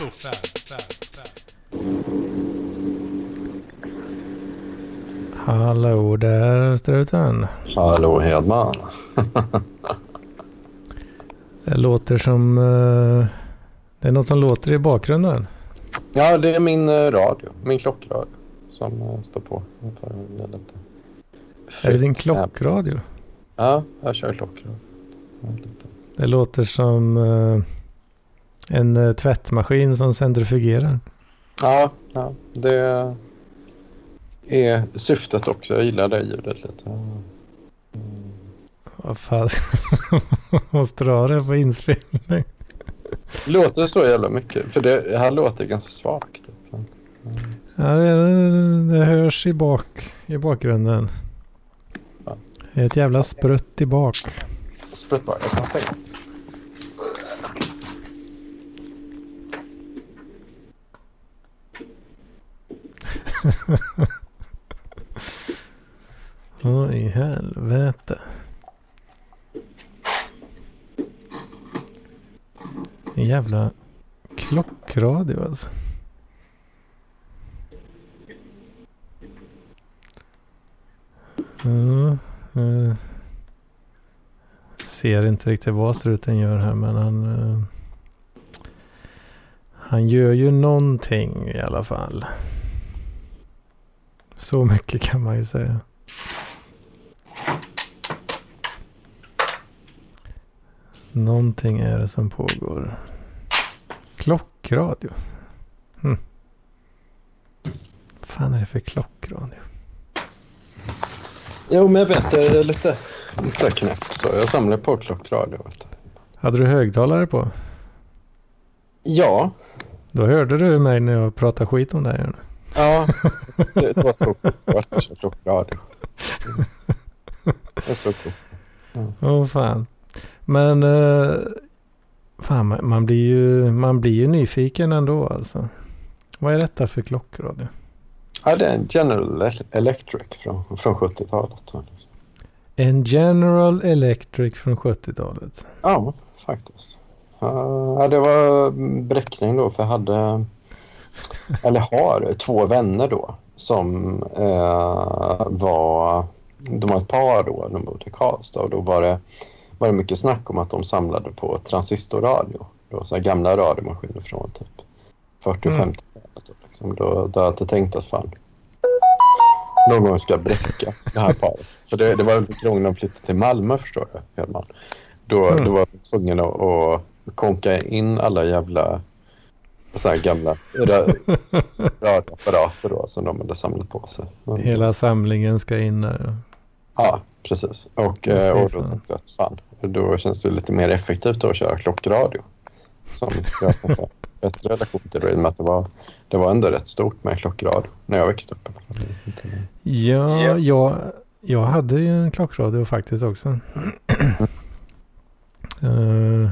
halv ghetto. Hallå där struten. Hallå Hedman. Det låter som... eh, det är något som låter i bakgrunden. Ja, det är min eh, radio. Min klockradio som eh, står på. Det lite. Är det din klockradio? Ja, jag kör klockradio. Det låter som en eh, tvättmaskin som centrifugerar. Ja, ja, det är syftet också. Jag gillar det ljudet lite. Mm. Vad fan, måste du ha det på inspelning? Låter det så jävla mycket? För det här låter ganska svagt. Typ. Ja, det, det hörs i, bak, i bakgrunden. Ja. Det är ett jävla sprutt i bak. Sprutt bara. Jag kan stänga. Vad i helvete. En jävla klockradio alltså. Mm, eh, ser inte riktigt vad struten gör här men han... eh, han gör ju någonting i alla fall. Så mycket kan man ju säga. Någonting är det som pågår. Klockradio. Hm. fan är det för klockradio? Jo, men jag vet. Det är lite, lite knäppt. Så jag samlar på klockradio. Hade du högtalare på? Ja, Då hörde du mig när jag pratade skit om dig. nu. Ja, det, var så coolt jag klockradio. Det är så coolt. Åh fan. Men eh, fan, man, blir ju, man blir ju nyfiken ändå alltså. Vad är detta för klockradio? Ja, det är en General Electric från, från 70-talet. Liksom. En General Electric från 70-talet. Ja, faktiskt. Ja, det var bräckning då för jag hade, eller har, två vänner då som eh, var, de var ett par då, de bodde i Karlstad och då var det, var det mycket snack om att de samlade på transistorradio. Då, så gamla radiomaskiner från typ 40 och Mm. 50-talet. Då, liksom. då, då hade jag tänkt att fan, någon gång ska jag bräcka det här paret. För det, det var under gången de flyttade till Malmö förstår du, Hedman. Då, Mm. då var jag tvungen att, att konka in alla jävla så här gamla ra- radioapparater då, som de hade samlat på sig. Men, Hela samlingen ska in där. Ja, precis. Och, fy och då fan. tänkte jag att fan, då känns det lite mer effektivt att köra klockradio. Som jag har bättre relation till det i och med att det var, det var ändå rätt stort med klockradio när jag växte upp. Ja, Ja. Jag, jag hade ju en klockradio faktiskt också. Eh,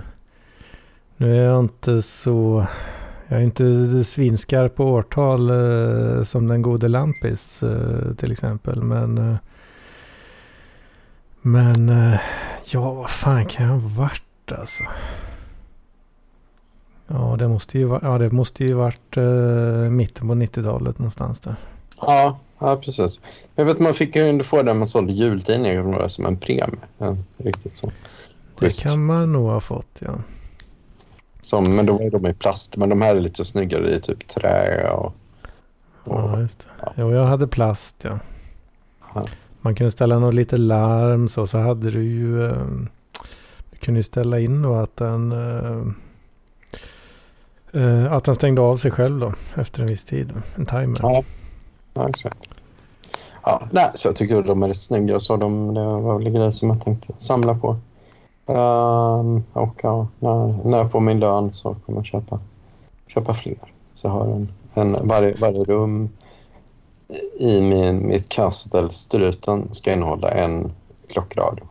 nu är jag inte så... Jag är inte svinskarp på årtal eh, som den gode Lampis eh, till exempel. Men... eh, men... eh, ja, vad fan kan jag ha varit alltså? Ja, det måste ju, va- ja, det måste ju varit eh, mitten på 90-talet någonstans där. Ja, ja, precis. Jag vet man fick ju få den man sålde jultidningar som en premie. Ja, riktigt så. Det kan man nog ha fått, ja. Som, men då var de i plast. Men de här är lite snyggare i typ trä och... Ja, just det. Ja. Jo, jag hade plast, ja. Ja. Man kunde ställa något lite larm så, så hade du ju... Eh, du kunde ju ställa in då att den... Eh, eh, att den stängde av sig själv då efter en viss tid. En timer. Ja, ja exakt. Ja, nej, så jag tycker de är rätt snygga. Så de, det var väl grejer som jag tänkte samla på. Ehm, och ja, när, när jag får min lön så kommer jag köpa, köpa fler. Så jag har en, en, varje, varje rum i min, mitt kastel, struten, ska innehålla en klockradio.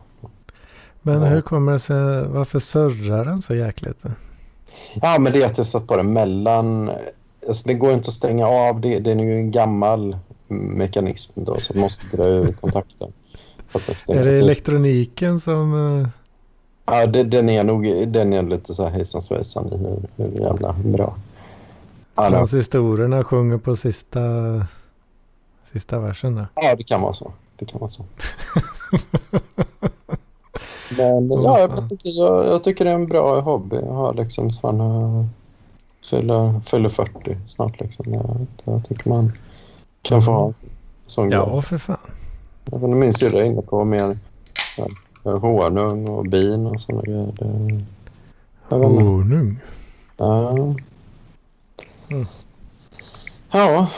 Men hur kommer det sig? Varför surrar den så jäkligt? Ja, men det är att jag satt på den mellan... Alltså det går inte att stänga av. Det, det är ju en gammal mekanism då, så måste dra ur kontakten. Är det elektroniken som... Ja, det, den är nog den är lite så här hejsan svejsan i hur, hur jävla bra. Det- Transistorerna sjunger på sista, sista versen där. ja, det kan vara så. Det kan vara så. Men ja, jag, vet inte, jag, jag tycker det är en bra hobby. Jag har liksom sån, uh, fyller, fyller 40 snart. Liksom. Jag, jag tycker man kan få ha en sån, grej. Ja, för fan. Jag vet inte, Min syrra är inne på mer ja, honung och bin och sådana grejer. Det. Honung. Ja. Mm. Ja,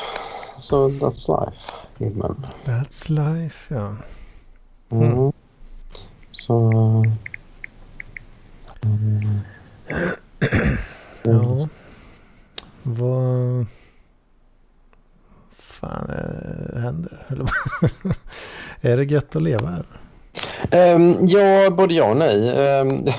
så that's life. Men, That's life, ja. mm. Mm. Så... Mm. Ja. Vad fan eh, händer? Är det gött att leva här? Ehm, ja, både ja och nej.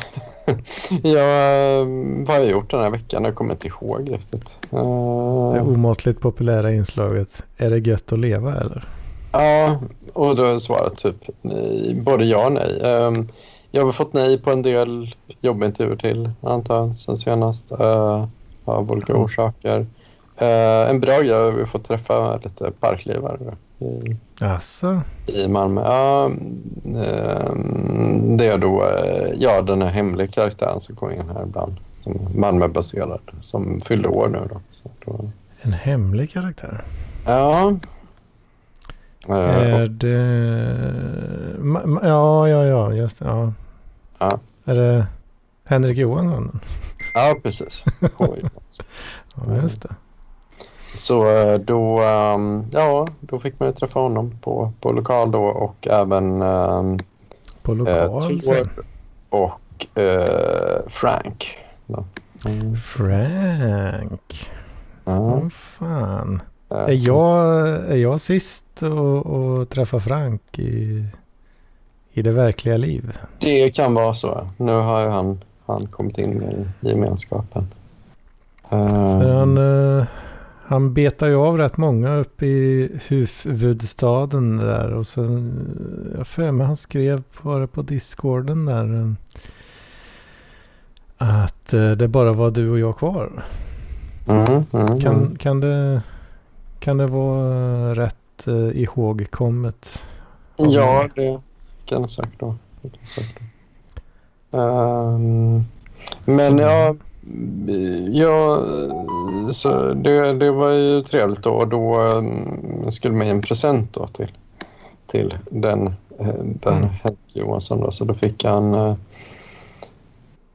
Um, um, vad har jag gjort den här veckan? Jag kommer inte ihåg riktigt. Det Uh, omåttligt populära inslaget. Är det gött att leva eller? Ja, och då är svaret typ nej, både ja och nej. Ehm, jag har fått nej på en del jobbintervjuer till, antar jag, sen senast. Uh, av olika orsaker. Eh, en bra grej att vi får träffa lite parklivare Alltså, i Malmö. Ja, ehm, det är då eh, ja, den här hemliga karaktären som kommer in här ibland. Som Malmöbaserad, som fyller år nu då. Då en hemlig karaktär. ja. Eh, Är det... Ja, ja, ja, just det. Ja. Ja. Är det Henrik Johansson? ja, precis. Oj. Ja, just det. Så eh, då, ehm, ja, då fick man ju träffa honom på, på lokal då och även ehm, På eh, lokal sen. och eh, Frank. Mm. Frank. Ja, Åh fan. eh, Är jag, är jag sist att träffa Frank i, i det verkliga liv? Det kan vara så. Nu har ju han, han kommit in i gemenskapen. Eh, För han, eh, han betar ju av rätt många uppe i huvudstaden där. Och sen, jag för mig han skrev bara på discorden där. eh, Att eh, det bara var du och jag kvar. mm, mm, Kan, kan, det, kan det vara rätt eh, ihågkommet? Ja, det kan det säkert vara. Ehm, men Så- ja, så det, det var ju trevligt då. Och då um, skulle man ge en present då till, till den, eh, den Mm. Henrik Johansson. Då. Så då fick han eh,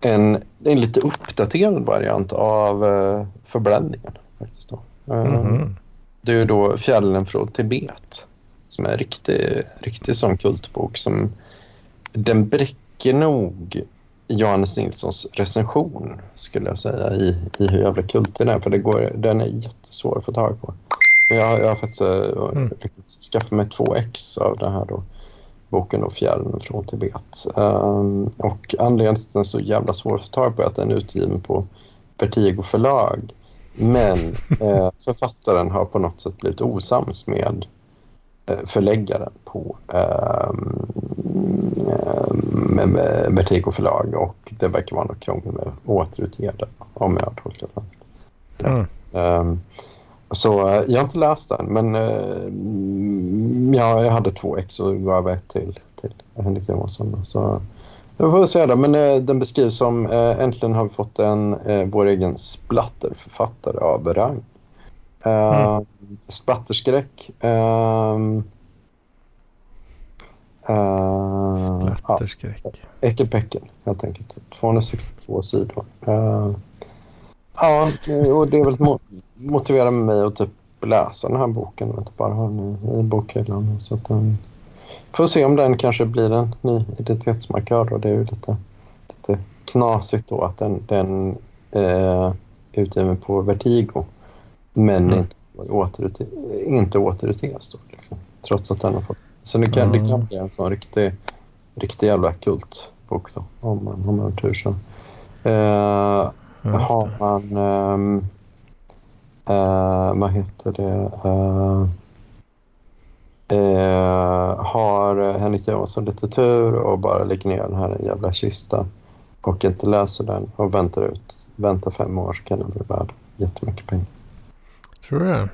en, en lite uppdaterad variant av uh, Förbländningen. Faktiskt då. Mhm. det är då Fjällen från Tibet. Som är en riktig, riktig sån kultbok som den bräcker nog Johannes Nilssons recension skulle jag säga i, i hur jävla kultig den är. För det går, den är jättesvår att få tag på. Men jag, jag har faktiskt äh, Mm. skaffa mig två ex av den här då, boken då, Fjällen från Tibet. Ehm, och anledningen till att den är så jävla svår att få tag på är att den är utgiven på Vertigo förlag. Men eh, författaren har på något sätt blivit osams med eh, förläggaren på ehm, eh, Vertigo förlag och det verkar vara något krångel med den om jag har tolkat det Mm. Ehm, så eh, jag har inte läst den, men uh, ja, jag hade två ex och gav ett till, till Henrik Johansson. Så jag får se då. Men eh, den beskrivs som eh, äntligen har vi fått en eh, vår egen splatterförfattare av rang. Uh, Mm. Splatterskräck. ehm, eh, ja, Splatterskräck. Äckelpäckel helt enkelt. 262 sidor. Eh, ja, och det är väl mo motiverar mig att typ läsa den här boken och inte bara ha den i, i bokhyllan. Så att, um, får se om den kanske blir en ny identitetsmarkör. Och det är ju lite, lite knasigt då att den, den eh, är utgiven på Vertigo men Mm. inte, återut, inte återutges. Då, liksom, trots att den har fått... Så det kan, det kan Mm. bli en sån riktig, riktig jävla kultbok då, om man, om man har tur. Så. Eh, har man... ehm, eh, vad heter det? Eh, eh, har Henrik Johansson lite tur och bara lägger ner den här jävla kista och inte läser den och väntar ut, väntar fem år kan den bli värd jättemycket pengar. Tror du det?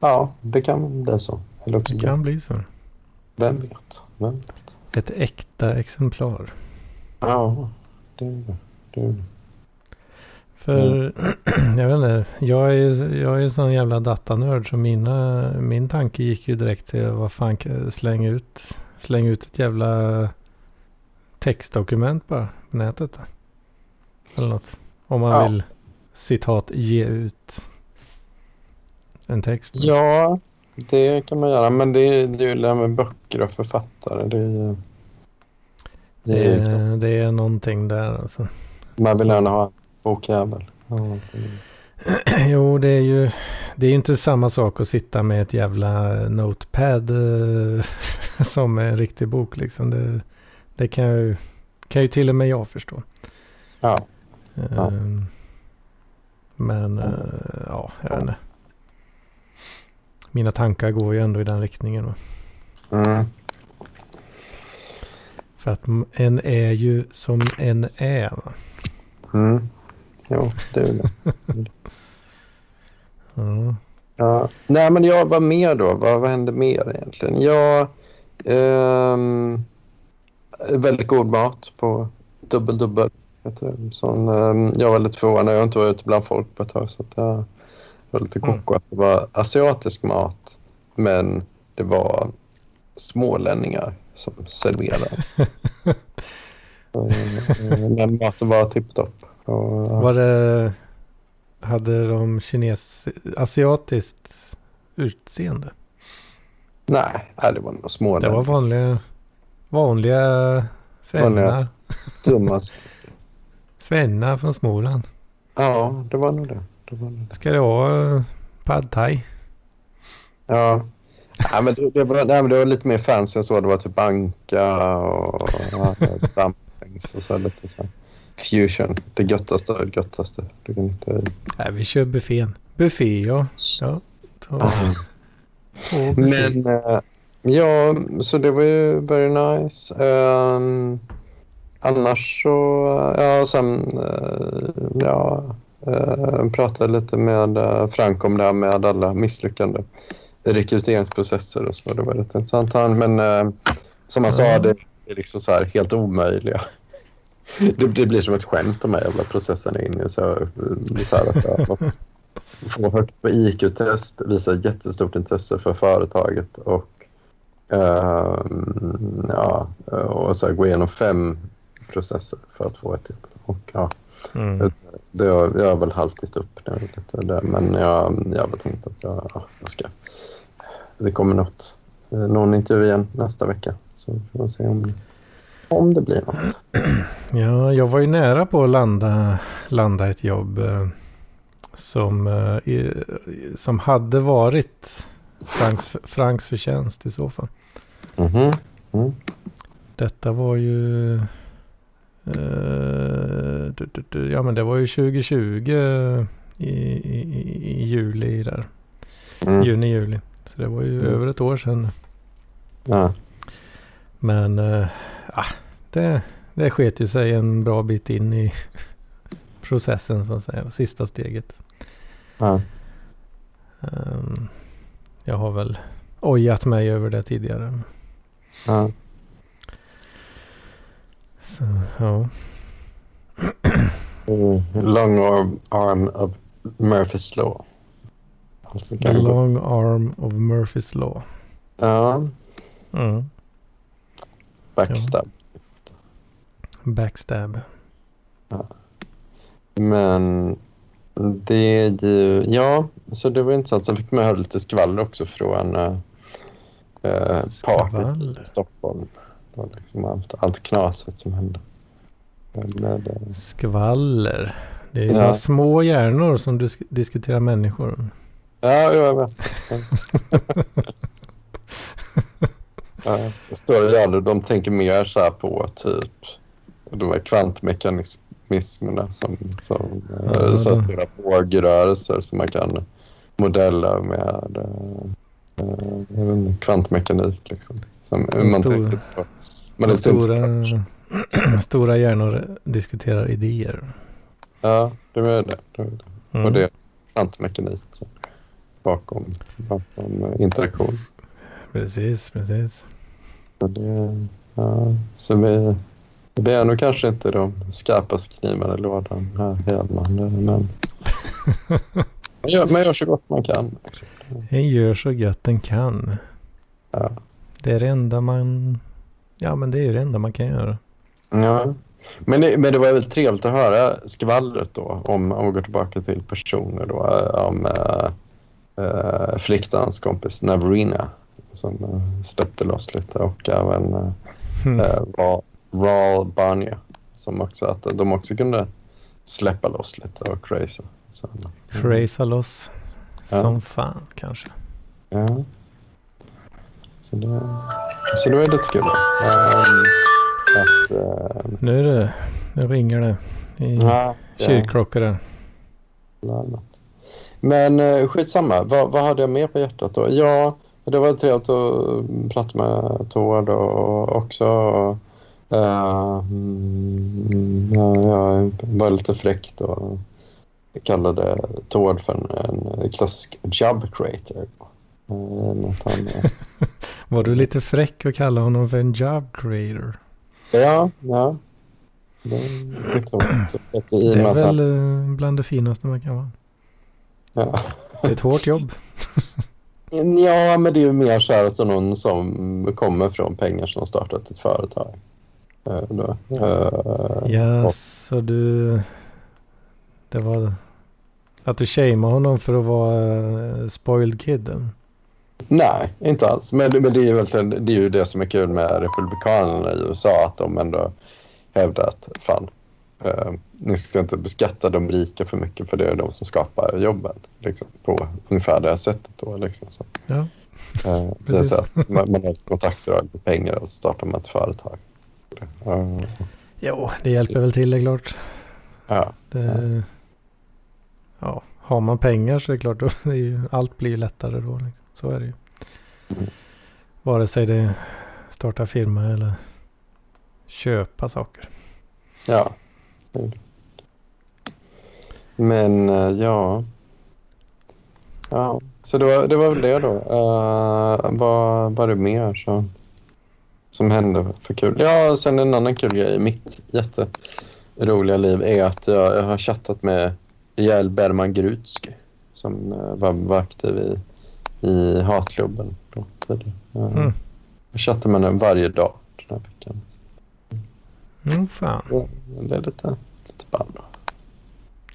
Ja, det kan bli så. Eller Det kan bli så. Vem vet? Vem vet? Ett äkta exemplar. Ja, det är det. För jag vet inte, jag är ju jag är ju sån jävla datanörd så mina, min tanke gick ju direkt till vad fan släng ut, släng ut ett jävla textdokument bara på nätet. Eller något. Om man Ja. vill citat ge ut en text. Ja, det kan man göra. Men det är, det är ju det här med böcker och författare. Det är, det Det, är, är, det är någonting där alltså. man vill gärna ha en bokjävel. Ja, det- Jo, det är ju det är inte samma sak att sitta med ett jävla notepad eh, som en riktig bok liksom. Det, det kan, ju, kan ju till och med jag förstå. ja. Ja. Ehm, Men eh, ja, jag vet inte. Mina tankar går ju ändå i den riktningen. Mm. För att en är ju som en är. Va? Mm. Jo, det är det. Ja. Ja. Nej, men jag var med då. Vad, vad hände mer egentligen? Jag... ehm, väldigt god mat på Dubbel Dubbel. Det. Sån, ehm, jag var lite förvånad. Jag har inte varit ute bland folk på ett tag. Så att jag var lite Mm. koko att det var asiatisk mat. Men det var smålänningar som serverade. Eh, men maten var tipptopp. Var det, hade de kines, asiatiskt utseende? Nej, det var nog Det smålänningar. var vanliga, vanliga svennar. Dumma. Svennar från Småland. Ja, det var nog det. Det. Ska det ha eh, pad thai? Ja. Nej, men det, det, var, nej, men det var lite mer fancy än så. Det var typ anka och dumplings och så lite så fusion. Det göttaste det göttaste. Du kan inte... Nej, vi kör buffén. Buffé ja. Ja. Ta, ta. Men eh, ja, så det var ju very nice. Ehm, annars så, ja, sen uh, ja, uh, pratade lite med uh, Frank om det här med alla misslyckande rekryteringsprocesser och så. Det var rätt intressant. Han, men eh, som han sa, det är liksom så här helt omöjliga. Det, det blir som ett skämt de här jävla processerna in i. Så, eh, så här att jag måste få högt på IQ-test, visa jättestort intresse för företaget och, ehm, ja, och så här, gå igenom fem processer för att få ett jobb. Och, ja, Mm. det har, jag har väl haltit upp det lite där, men jag, jag har tänkt att jag, ja, jag ska... Det kommer något, eh, någon intervju igen nästa vecka. Så får vi se om, om det blir något. Ja, jag var ju nära på att landa, landa ett jobb eh, som, eh, som hade varit Franks, Franks förtjänst i så fall. Mhm. Mm. Detta var ju... eh, ja men det var ju 2020 i, i, i- juli där. Mm. Juni, juli. Så det var ju Mm. över ett år sedan. Ja. Men ah, det, det sket ju sig en bra bit in i processen så att säga. Sista steget. Ja. Ehm, jag har väl ojat mig över det tidigare. Ja. Så ja. Mm. Long arm, arm of Murphys law. Alltså, The gå- long arm of Murphys law. Ja, Mm. backstab. Backstab. Men det är ju... Ja, så det var intressant. Sen fick man höra lite skvaller också från äh, äh, party Skvaller? i Stockholm. Det var liksom allt, allt knaset som hände. Med, äh, Skvaller. Det är ju Ja. små hjärnor som dis- diskuterar människor. ja, jag vet. ja, det i alla, de tänker mer så här på typ de här kvantmekanismerna som, som Ja, ja, så här stora vågrörelser som man kan modella med eh, eh, kvantmekanik. Liksom. Som, man stora- tänker på, inte stora, Stora hjärnor diskuterar idéer. Ja, det är det. det, är det. Mm. Och det är kvantmekanik bakom, bakom interaktion. Precis, precis. Så, det, ja, så vi, vi är nog kanske inte de skarpaste knivarna i lådan här Hedman. Men man gör, så gott man kan. En gör så gött den kan. Ja. Det är det enda man... Ja, men det är ju det enda man kan göra. Ja. Men det, men det var väldigt trevligt att höra skvallret då om, om vi går tillbaka till personer då, eh, om äh, äh, Fliktans kompis Navrina som äh, släppte loss lite och även äh, Mm. Raul Banya som också att de också kunde släppa loss lite och crazy. Så, Crazy loss. Ja. Som fan kanske. Ja. Så det, så det var lite kul. Um, att, uh, Nu är det... Nu ringer det i ja, kyrkklockor där. Men eh, skitsamma, vad, vad hade jag mer på hjärtat då? Ja, det var trevligt att prata med Tord och också mm, ja, jag var lite fräck då. Jag kallade Tord för en, en klassisk job creator. Var du lite fräck och kallade honom för en job creator? ja, ja. Det är lite roligt. Så att i och Det är väl eh, bland det finaste man kan vara. ja. Det är ett hårt jobb. Ja, men det är ju mer så här som någon som kommer från pengar som har startat ett företag. Eh, då. Eh, Ja, och- så du... Det var... Att du shameade honom för att vara spoiled kid. Nej, inte alls. Men, det- men det, är ju väl, det är ju det som är kul med republikanerna i USA. Att de ändå hävdar att fan, eh, ni ska inte beskatta de rika för mycket för det är de som skapar jobben. Liksom, på ungefär det här sättet. Då, liksom, så. Ja, Eh, det är så att man, man har kontakter och pengar och så startar man ett företag. Eh, jo, det hjälper väl till det är klart. ja. Det, ja, har man pengar så är det klart, då, det ju, allt blir ju lättare då. Liksom. Så är det ju. Vare sig det är starta firma eller köpa saker. Ja. Men eh, ja. Ja, så det var, det var väl det då. Uh, vad var det mer som, som hände för kul? Ja, sen en annan kul grej i mitt jätteroliga liv är att jag, jag har chattat med Jael Bergman Grutsky som eh, var, var aktiv i, i hatklubben. Då. Eh, Mm. Jag chattar med henne varje dag den här veckan. Mm, fan. Ja, Det är lite, lite band.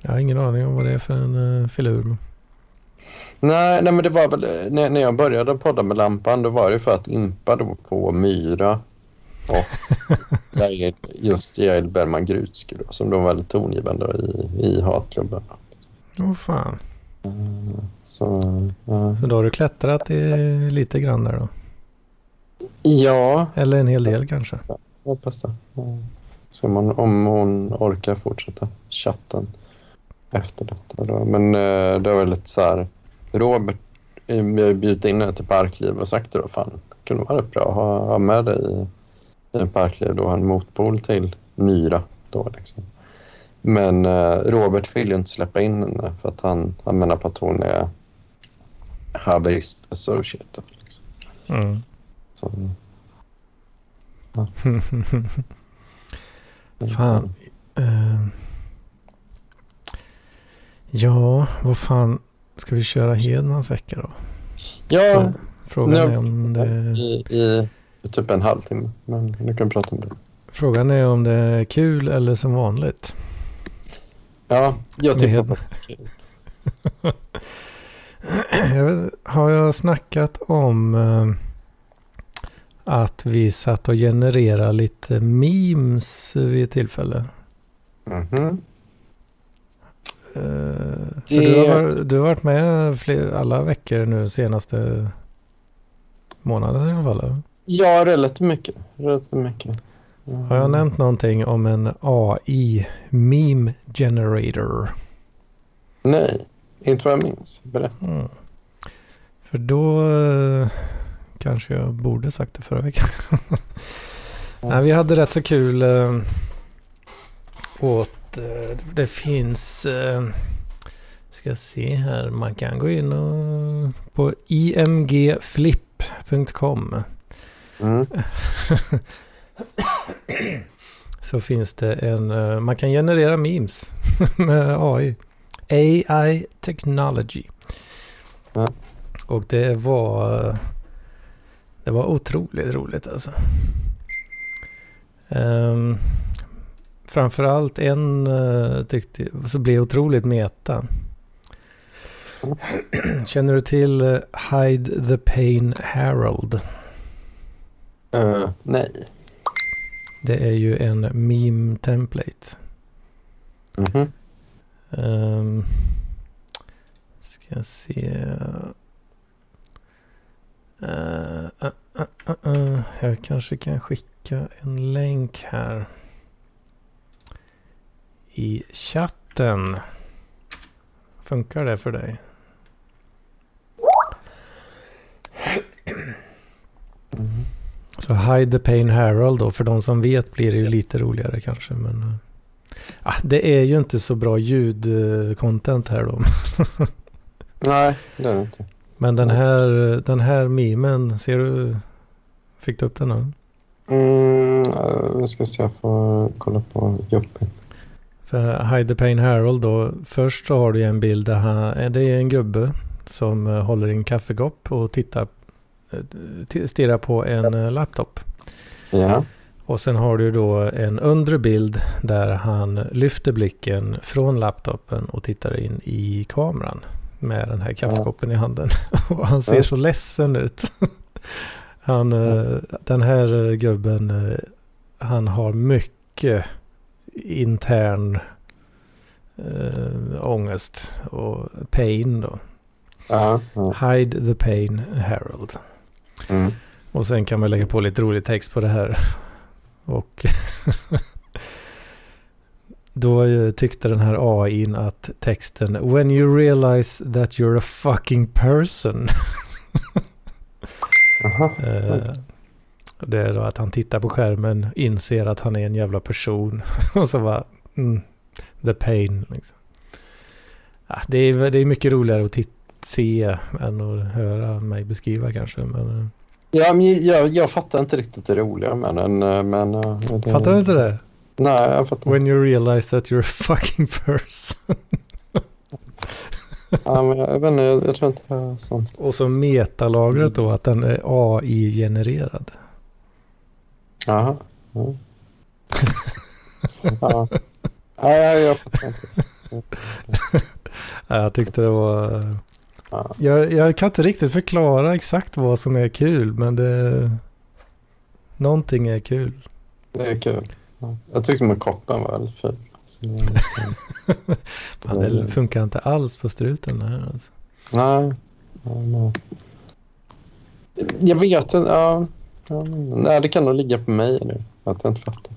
Jag har ingen aning om vad det är för en uh, filur. Nej, nej, men det var väl när, när jag började podda med Lampan då var det för att impa då på Myra och just Jael Bergman Grutsky då, som då var väldigt tongivande i, i hatklubben. Åh fan. Eh, Så, ja. Så då har du klättrat i, lite grann där då? ja, Eller en hel del kanske? jag hoppas det. Så man, om hon orkar fortsätta chatten efter detta. Då. Men eh, det var lite så här, Robert, eh, vi har ju bjudit in henne till Parkliv och sagt då, fan, det kunde vara bra att ha, ha med dig i, i Parkliv då, en motpol till Myra då liksom. Men eh, Robert vill ju inte släppa in henne för att han, han menar på att hon är haverist associate. Liksom. Mm. Så, Fan. Eh, ja, vad fan. Ska vi köra Hedmans vecka då? Ja, Frå- Frågan Ja. är om det, i, i typ en halvtimme. Men nu kan vi prata om det. frågan är om det är kul eller som vanligt. Ja, jag Det är tycker helt- Jag har jag snackat om eh, att vi satt och genererade lite memes vid ett tillfälle? Mhm. Eh, för Det- du, har, du har varit med fler, alla veckor nu senaste månaden i alla fall. eller? Ja, relativt mycket. Relativt mycket. Har jag nämnt någonting om en AI meme generator? Nej, inte vad jag minns. Berätta. Mm. För då eh, kanske jag borde sagt det förra veckan. Nej, vi hade rätt så kul eh, åt... Eh, det finns... Eh, ska se här. Man kan gå in och på imgflip.com. Mm. så finns det en... Man kan generera memes med AI. AI technology. Ja. Och det var... Det var otroligt roligt alltså. Um, framförallt en uh, tyckte så blev otroligt meta. Känner du till eh, Hide the Pain Harold? Eh, nej. Det är ju en meme template. Mhm. Um, ska se. Uh, uh, uh, uh. Jag kanske kan skicka en länk här. I chatten. Funkar det för dig? Så Hide the Pain Herald då. För de som vet blir det ju lite roligare kanske. Men, uh, ah, det är ju inte så bra ljudcontent här då. Nej, det är det inte. Men den här, den här memen, ser du? Fick du upp den nu? Mm, uh, vi ska se, jag får kolla på Joppi. För Hide the Pain Harold då. Först så har du en bild där han, eh, det är en gubbe som eh, håller i en kaffekopp och tittar, eh, stirrar på en eh, laptop. Ja. Och sen har du då en undre bild där han lyfter blicken från laptopen och tittar in i kameran med den här kaffekoppen i handen. Och han ser Ja. så ledsen ut. Han, eh, den här eh, gubben, eh, han har mycket intern äh, ångest och pain då. Ja. ja. Hide the pain, Harold. Mm. Och sen kan man lägga på lite rolig text på det här. Och då tyckte den här AIn att texten When you realize that you're a fucking person. Aha. Eh, det är då att han tittar på skärmen, inser att han är en jävla person. och så bara, mm, the pain liksom. Ja, det, är, det är mycket roligare att tit- se än att höra mig beskriva kanske. Men, eh, Ja, men jag, jag fattar inte riktigt det roliga med den. eh, Men, eh, det, fattar du inte det? Nej, jag fattar inte. When you realize that you're a fucking person. Ja, men jag, jag vet inte, jag, jag tror inte jag har sånt. Och så metalagret då att den är AI-genererad. Jaha. Ja. ja. Ja, jag, jag fattar inte. Ja, Jag tyckte det var... Ja. Jag, jag kan inte riktigt förklara exakt vad som är kul, men det... Någonting är kul. Det är kul. Ja. Jag tyckte med koppen var väldigt. Så det- funkar inte alls på struten här. Alltså. Nej. Ja, nej. Jag vet inte. Ja. Ja, men- nej, det kan nog ligga på mig nu. Att jag inte fattar.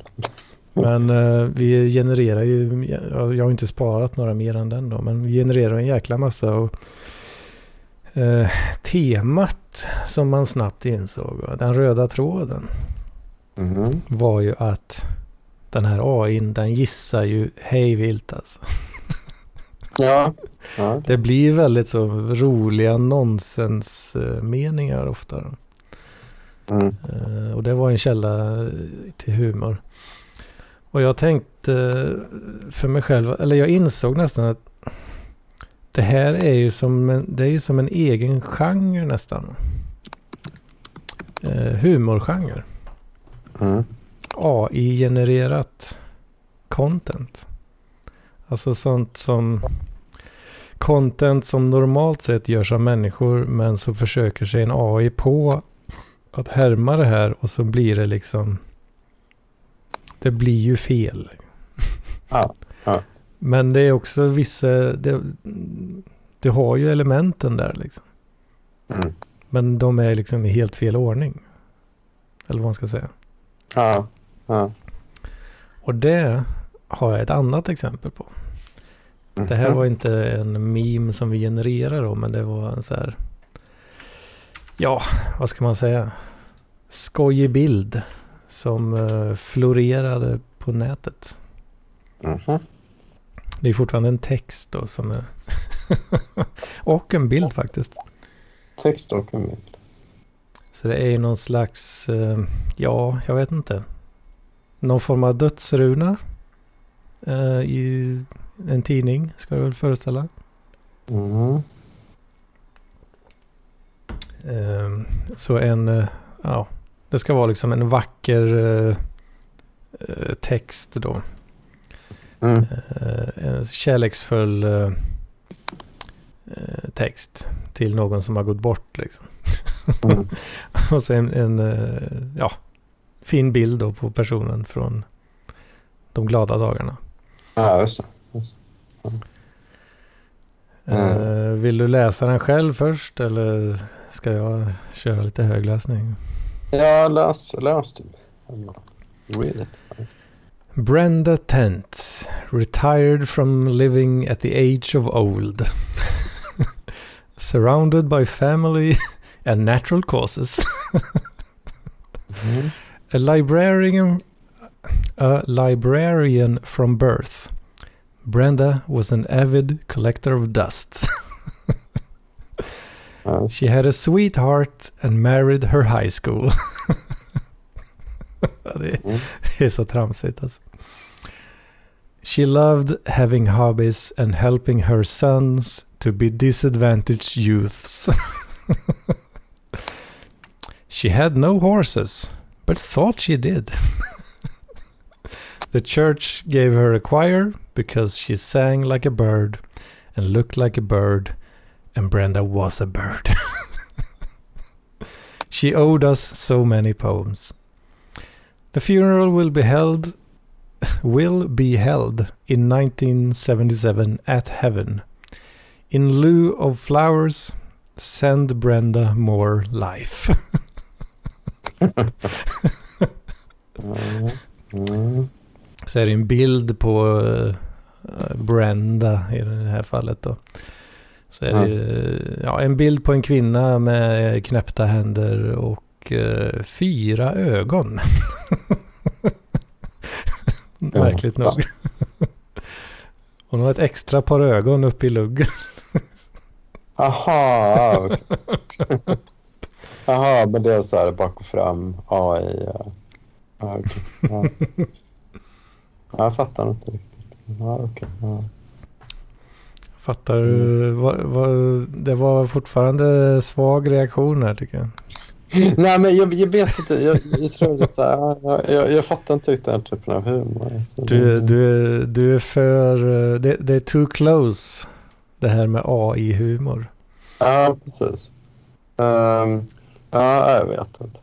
Men eh, vi genererar ju, jag har inte sparat några mer än den då, men vi genererar en jäkla massa. Och, eh, temat som man snabbt insåg, den röda tråden, Mhm. var ju att den här AIn, den gissar ju hej vilt alltså. Ja. ja. Det blir väldigt så roliga nonsensmeningar ofta. Mm. Eh, och det var en källa till humor. Och jag tänkte för mig själv, eller jag insåg nästan att det här är ju som en, det är ju som en egen genre nästan. Eh, humorgenre. Mm. AI-genererat content. Alltså sånt som content som normalt sett görs av människor men så försöker sig en AI på att härma det här och så blir det liksom det blir ju fel. Ja, ja. Men det är också vissa, det, det har ju elementen där liksom. Mm. Men de är liksom i helt fel ordning. Eller vad man ska säga. Ja. Ja. Och det har jag ett annat exempel på. Det här Mhm. var inte en meme som vi genererade då, men det var en så här... Ja, vad ska man säga? Skojig bild som eh, florerade på nätet. Mhm. Det är fortfarande en text då som är... och en bild faktiskt. Text och en bild. Så det är någon slags, eh, ja, jag vet inte. Någon form av dödsruna. Eh, I en tidning ska det väl föreställa. Mm. Eh, så en, eh, ja, det ska vara liksom en vacker eh, eh, text då. Mm. Eh, en kärleksfull eh, eh, text till någon som har gått bort liksom. Mm. Och sen en, ja, fin bild då på personen från de glada dagarna. Ja, just det. Eh, vill du läsa den själv först eller ska jag köra lite högläsning? Ja, läs, läs du. Read it. Brenda Tent, retired from living at the age of old. Surrounded by family and natural causes. Mm. A librarian, a librarian from birth. Brenda was an avid collector of dust. Ja, She had a sweetheart and married her high school. Ja, det, är, Mm. det är så tramsigt alltså. She loved having hobbies and helping her sons to be disadvantaged youths. she had no horses, but thought she did. the church gave her a choir because she sang like a bird and looked like a bird, and Brenda was a bird. she owed us so many poems. The funeral will be held will be held in 1977 at Heaven. In lieu of flowers, send Brenda more life. Mm. Mm. Så är det en bild på eh, Brenda i det här fallet då. Så är det ja, en bild på en kvinna med knäppta händer och eh, fyra ögon. Märkligt Ja. nog. Hon har ett extra par ögon uppe i luggen. Aha. Aha, men det är så här bak och fram AI. Ja, ja, okej. ja. ja, jag fattar inte riktigt. Ja, okej. Ja. Fattar du? Vad, vad, det var fortfarande svag reaktion här tycker jag. Nej, men jag, jag vet inte. Jag, jag tror att så här, ja, jag, jag fattar inte riktigt den typen av humor. Alltså, Du, du, du är för... eh, Det, det är too close. Det här med AI-humor. Ja, precis. Ehm, ja, jag vet inte.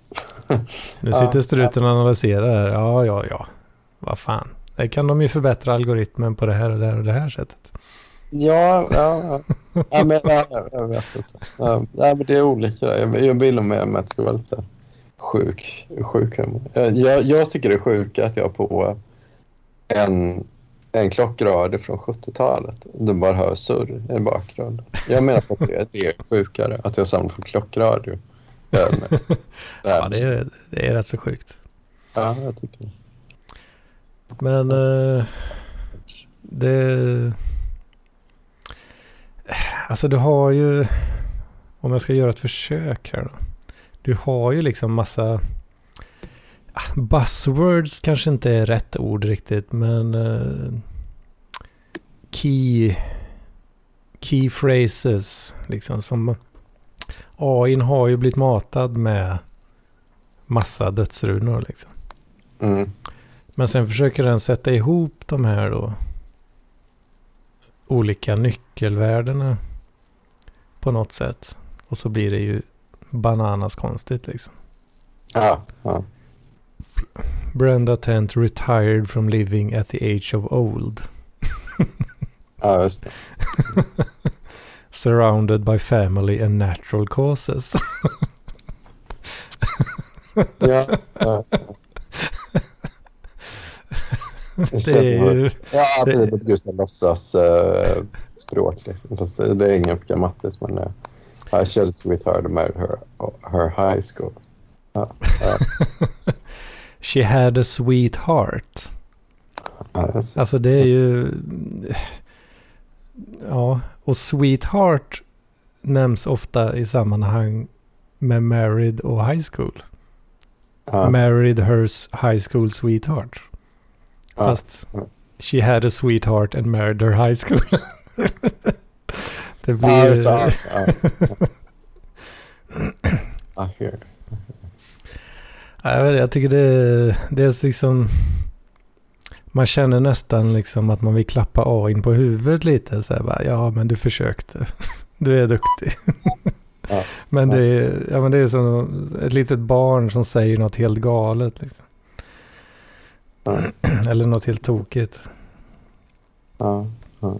Nu sitter struten och analyserar här. Ja, ja, ja. Vad fan. Det kan de ju förbättra algoritmen på det här och det här och det här sättet. Ja, ja, ja. ja men ja, jag, jag vet inte. Ja, men det är olika. Jag, jag vill med mig att det ska vara lite sjuk, sjuk humor. Jag, jag, tycker det är sjukt att jag på en, en klockradio från 70-talet du bara hör surr i bakgrunden. Jag menar på att det, det är sjukare att jag samlar på klockradio. än- Ja, det är, det är rätt så sjukt. ja, jag tycker det. Men eh, det... Alltså du har ju... Om jag ska göra ett försök här då. Du har ju liksom massa... ah, Buzzwords kanske inte är rätt ord riktigt men... eh, key... Key phrases liksom som... AIn har ju blivit matad med massa dödsrunor liksom. Mm. Men sen försöker den sätta ihop de här då olika nyckelvärdena på något sätt. Och så blir det ju bananas konstigt liksom. Ja, ja. Brenda Tent retired from living at the age of old. ja, just det. Surrounded by family and natural causes. Ja, ja. Det är ju... Ja, är ett Gustav låtsas uh, språk. Liksom. Det, är inget grammatiskt, men uh, I shall sweetheart married her, her high school. Ja, ja. She had a sweet heart. Ja. Alltså det är ju... Ja, och sweetheart nämns ofta i sammanhang med married och high school. Ja, Married hers high school sweetheart. Ja. Fast she had a sweetheart and married her high school. det blir... Ja, det. Ja, ja. Jag, tycker det, det är liksom... Man känner nästan liksom att man vill klappa A in på huvudet lite. Så här bara, ja men du försökte. Du är duktig. Men, det är, ja, men det är som ett litet barn som säger något helt galet. Liksom. Ja. Eller något helt tokigt. Ja, ja.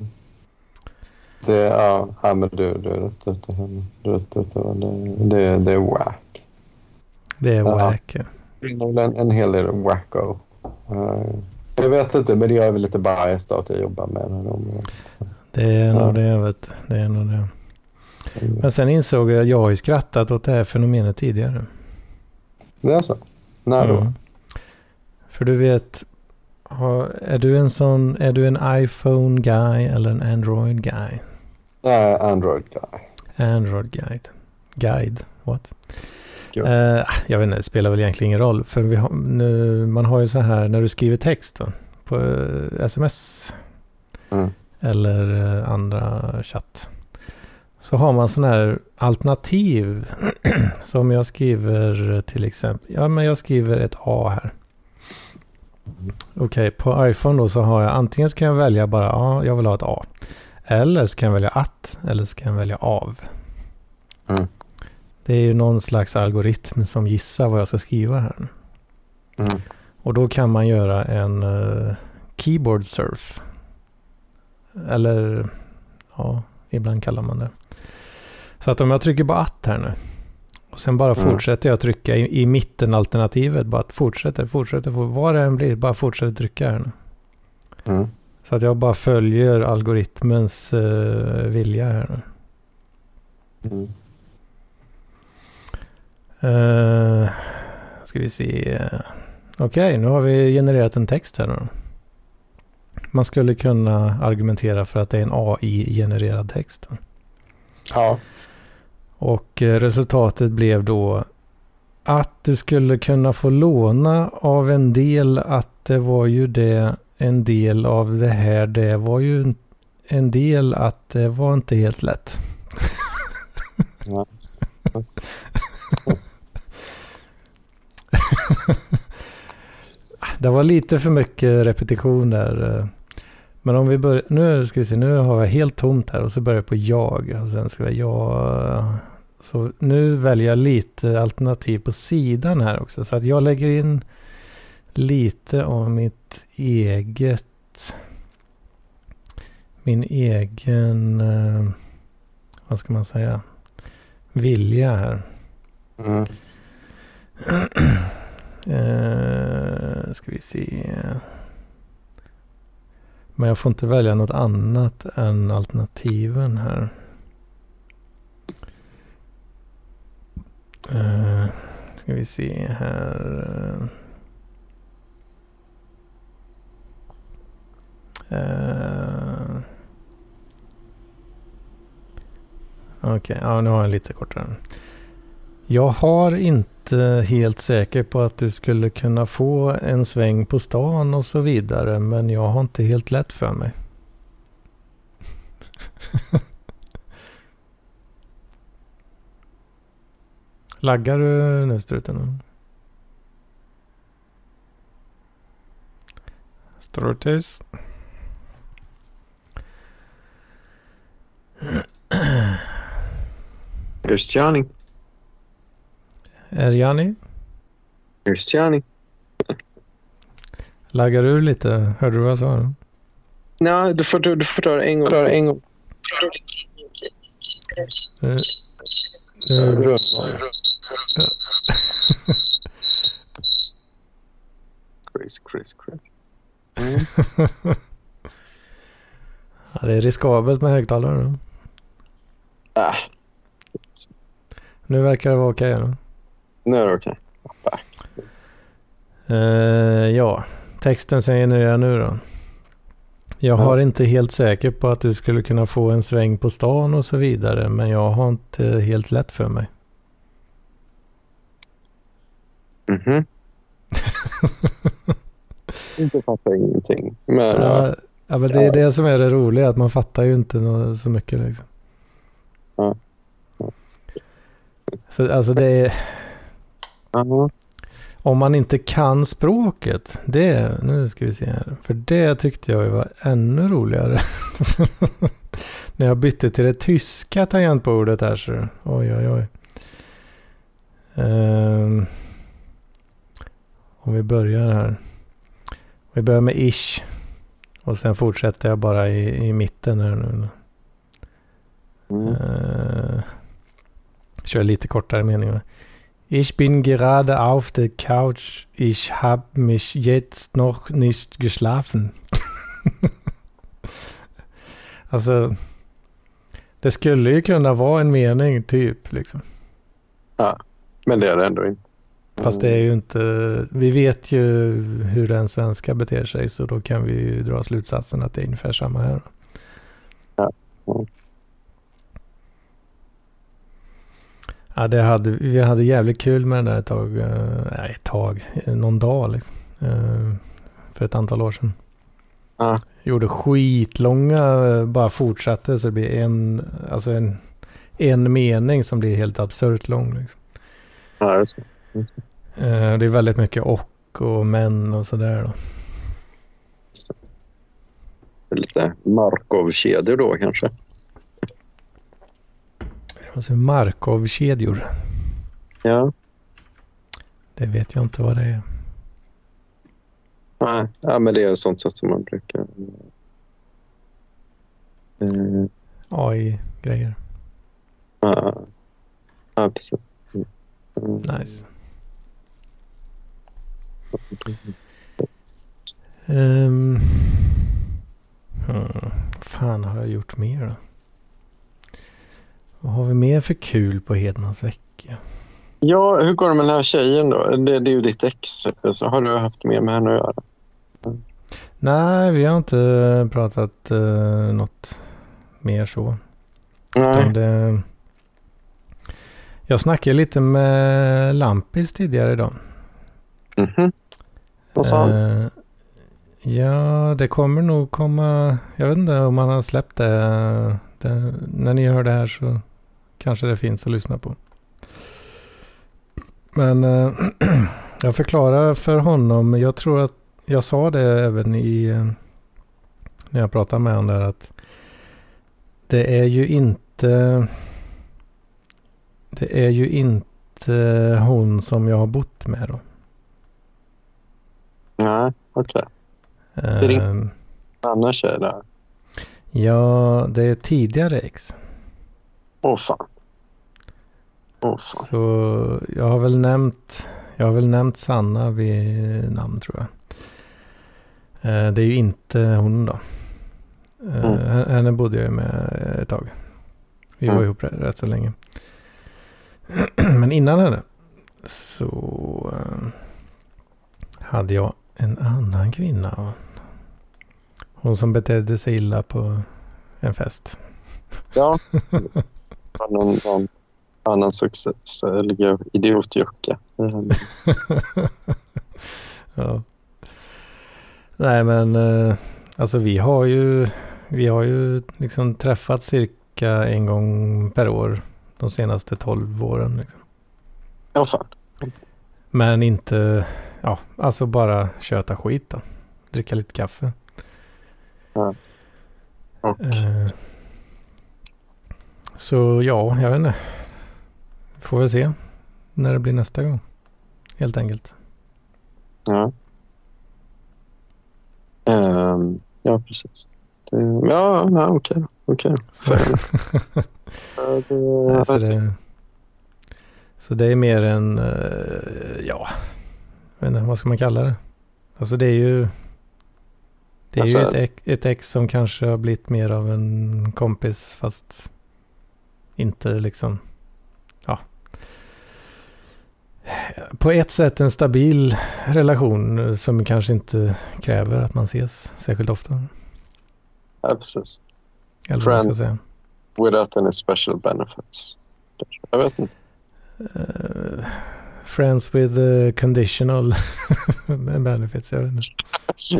Det, ja, ja, men du, du är rätt ute här. Du är rätt ute. Det, det, det är whack. Det är Ja. wack. En, en hel del wacko. Eh, jag vet inte, men jag är väl lite biased av att jag jobbar med det här området. Det är Ja. nog det jag vet. Det är nog det. Men sen insåg jag att jag har ju skrattat åt det här fenomenet tidigare. Det är så? När då? Mm. För du vet, har, är du en sån, är du en iPhone guy eller en Android guy? Är Android guy. Android guide. Guide, what? Eh, jag vet inte, det spelar väl egentligen ingen roll. För vi har, nu, man har ju så här när du skriver text va? på eh, sms Mm. eller eh, andra chatt. Så har man sån här alternativ. som jag skriver till exempel. Ja men jag skriver ett A här. Okej, på iPhone då så har jag antingen så kan jag välja bara ja, jag vill ha ett A. Eller så kan jag välja att. Eller så kan jag välja av. Mm. Det är ju någon slags algoritm som gissar vad jag ska skriva här. Mm. Och då kan man göra en eh, keyboard surf. Eller ja, ibland kallar man det. Så att om jag trycker på att här nu. Och sen bara fortsätter jag trycka i, i mitten alternativet. Bara fortsätter, fortsätter, for- vad det än blir. Bara fortsätter trycka här nu. Mm. Så att jag bara följer algoritmens eh, vilja här nu. Mm. Uh, ska vi se. Okej, nu har vi genererat en text här nu. Man skulle kunna argumentera för att det är en AI-genererad text. Ja. Och eh, resultatet blev då att du skulle kunna få låna av en del att det var ju det en del av det här. Det var ju en del att det var inte helt lätt. ja. Det var lite för mycket repetition där. Men om vi börjar, nu ska vi se, nu har jag helt tomt här och så börjar jag på jag. Och sen ska jag, jag. Så nu väljer jag lite alternativ på sidan här också. Så att jag lägger in lite av mitt eget, min egen, eh, vad ska man säga, vilja här. Mm. Eh, ska vi se. Men jag får inte välja något annat än alternativen här. Uh, ska vi se här. Uh, Okej, ja nu har jag lite kortare. Jag har inte helt säker på att du skulle kunna få en sväng på stan och så vidare. Men jag har inte helt lätt för mig. Laggar du nu struten? Strutis. Here's Johnny. Here's Johnny. Laggar du lite? Hörde du vad jag sa? Nej, du får, du får ta det en gång. Ta det en gång. Nu, nu. Crazy, crazy, crazy. Mm. ja, det är riskabelt med högtalare. då. Ah, Nu verkar det vara okej. då. Nu är det okej. Eh, ja, texten som jag genererar nu då. Jag Ja. har inte helt säker på att du skulle kunna få en sväng på stan och så vidare. Men jag har inte helt lätt för mig. Mhm. Inte fattar ingenting. Men ja. Ja, ja, men det är det som är det roliga. Att man fattar ju inte så mycket liksom. Ja. Ja. Så alltså det är... Ja. Om man inte kan språket. Det, nu ska vi se här. För det tyckte jag var ännu roligare. När jag bytte till det tyska tangentbordet här så. Oj, oj, oj. Ehm, om vi börjar här. Vi börjar med ish. Och sen fortsätter jag bara i, i mitten här nu. Mm. Uh, kör lite kortare meningar. Ich bin gerade auf der Couch. Ich hab mich jetzt noch nicht geschlafen. alltså, det skulle ju kunna vara en mening typ liksom. Men det är det ändå inte. Fast det är ju inte, vi vet ju hur den svenska beter sig så då kan vi ju dra slutsatsen att det är ungefär samma här. Ja. Mm. Ja, det hade, vi hade jävligt kul med det där ett tag. eh, Nej, ett tag. Någon dag liksom. eh, För ett antal år sedan. Ja. Gjorde skitlånga, eh, bara fortsatte så det blir en, alltså en, en mening som blir helt absurt lång. Liksom. Ja, det är så. Det är väldigt mycket och och men och sådär då. Lite Markov-kedjor då kanske. Alltså Markov-kedjor. Ja. Det vet jag inte vad det är. Nej, ja, men det är sånt sätt som man brukar... Eh, AI-grejer. ja, ja, precis. Mm. Nice. Um, hmm, fan har jag gjort mer då? Vad har vi mer för kul på Hedmans vecka? Ja, hur går det med den här tjejen då? Det, det är ju ditt ex. Så har du haft mer med henne att göra? Nej, vi har inte pratat uh, något mer så. Nej. Det, jag snackade lite med Lampis tidigare idag. Mhm. Vad sa han? Eh, ja, det kommer nog komma. Jag vet inte om han har släppt det. det. När ni hör det här så kanske det finns att lyssna på. Men eh, jag förklarar för honom. Jag tror att jag sa det även i eh, när jag pratade med honom där att det är ju inte det är ju inte hon som jag har bott med då. Nej, okej. är din- Ehm, Annan tjej där. Ja, det är tidigare ex. Åh fan. Fan. Så jag har väl nämnt, jag har väl nämnt Sanna vid namn tror jag. Eh, det är ju inte hon då. Eh, Mm. hen- Henne bodde jag med ett tag. Vi var Mm. ihop rätt, så länge. Men innan henne så eh, hade jag en annan kvinna. Hon som betedde sig illa på en fest. Ja. någon, någon annan success eller idiotjocka. Mm. ja. Nej men eh, alltså vi har ju vi har ju liksom träffat cirka en gång per år de senaste 12 åren. Liksom. Ja, fan. Men inte, ja alltså bara köta skit då. Dricka lite kaffe. Och, Eh, så ja, jag vet inte. Får väl se när det blir nästa gång. Helt enkelt. ja. Ehm, ja, precis. Det, ja, ja okej. Okej. Ja, det- Nej, så, det, så det är mer en, eh, ja, jag vet inte, vad ska man kalla det? Alltså det är ju, det är ju Alltså- ett, ex, ett ex som kanske har blivit mer av en kompis fast inte liksom. På ett sätt en stabil relation som kanske inte kräver att man ses särskilt ofta. Ja, precis. Eller man ska Friends. säga. Without any special benefits. Jag vet inte. Eh, friends with uh, conditional benefits. Jag vet inte.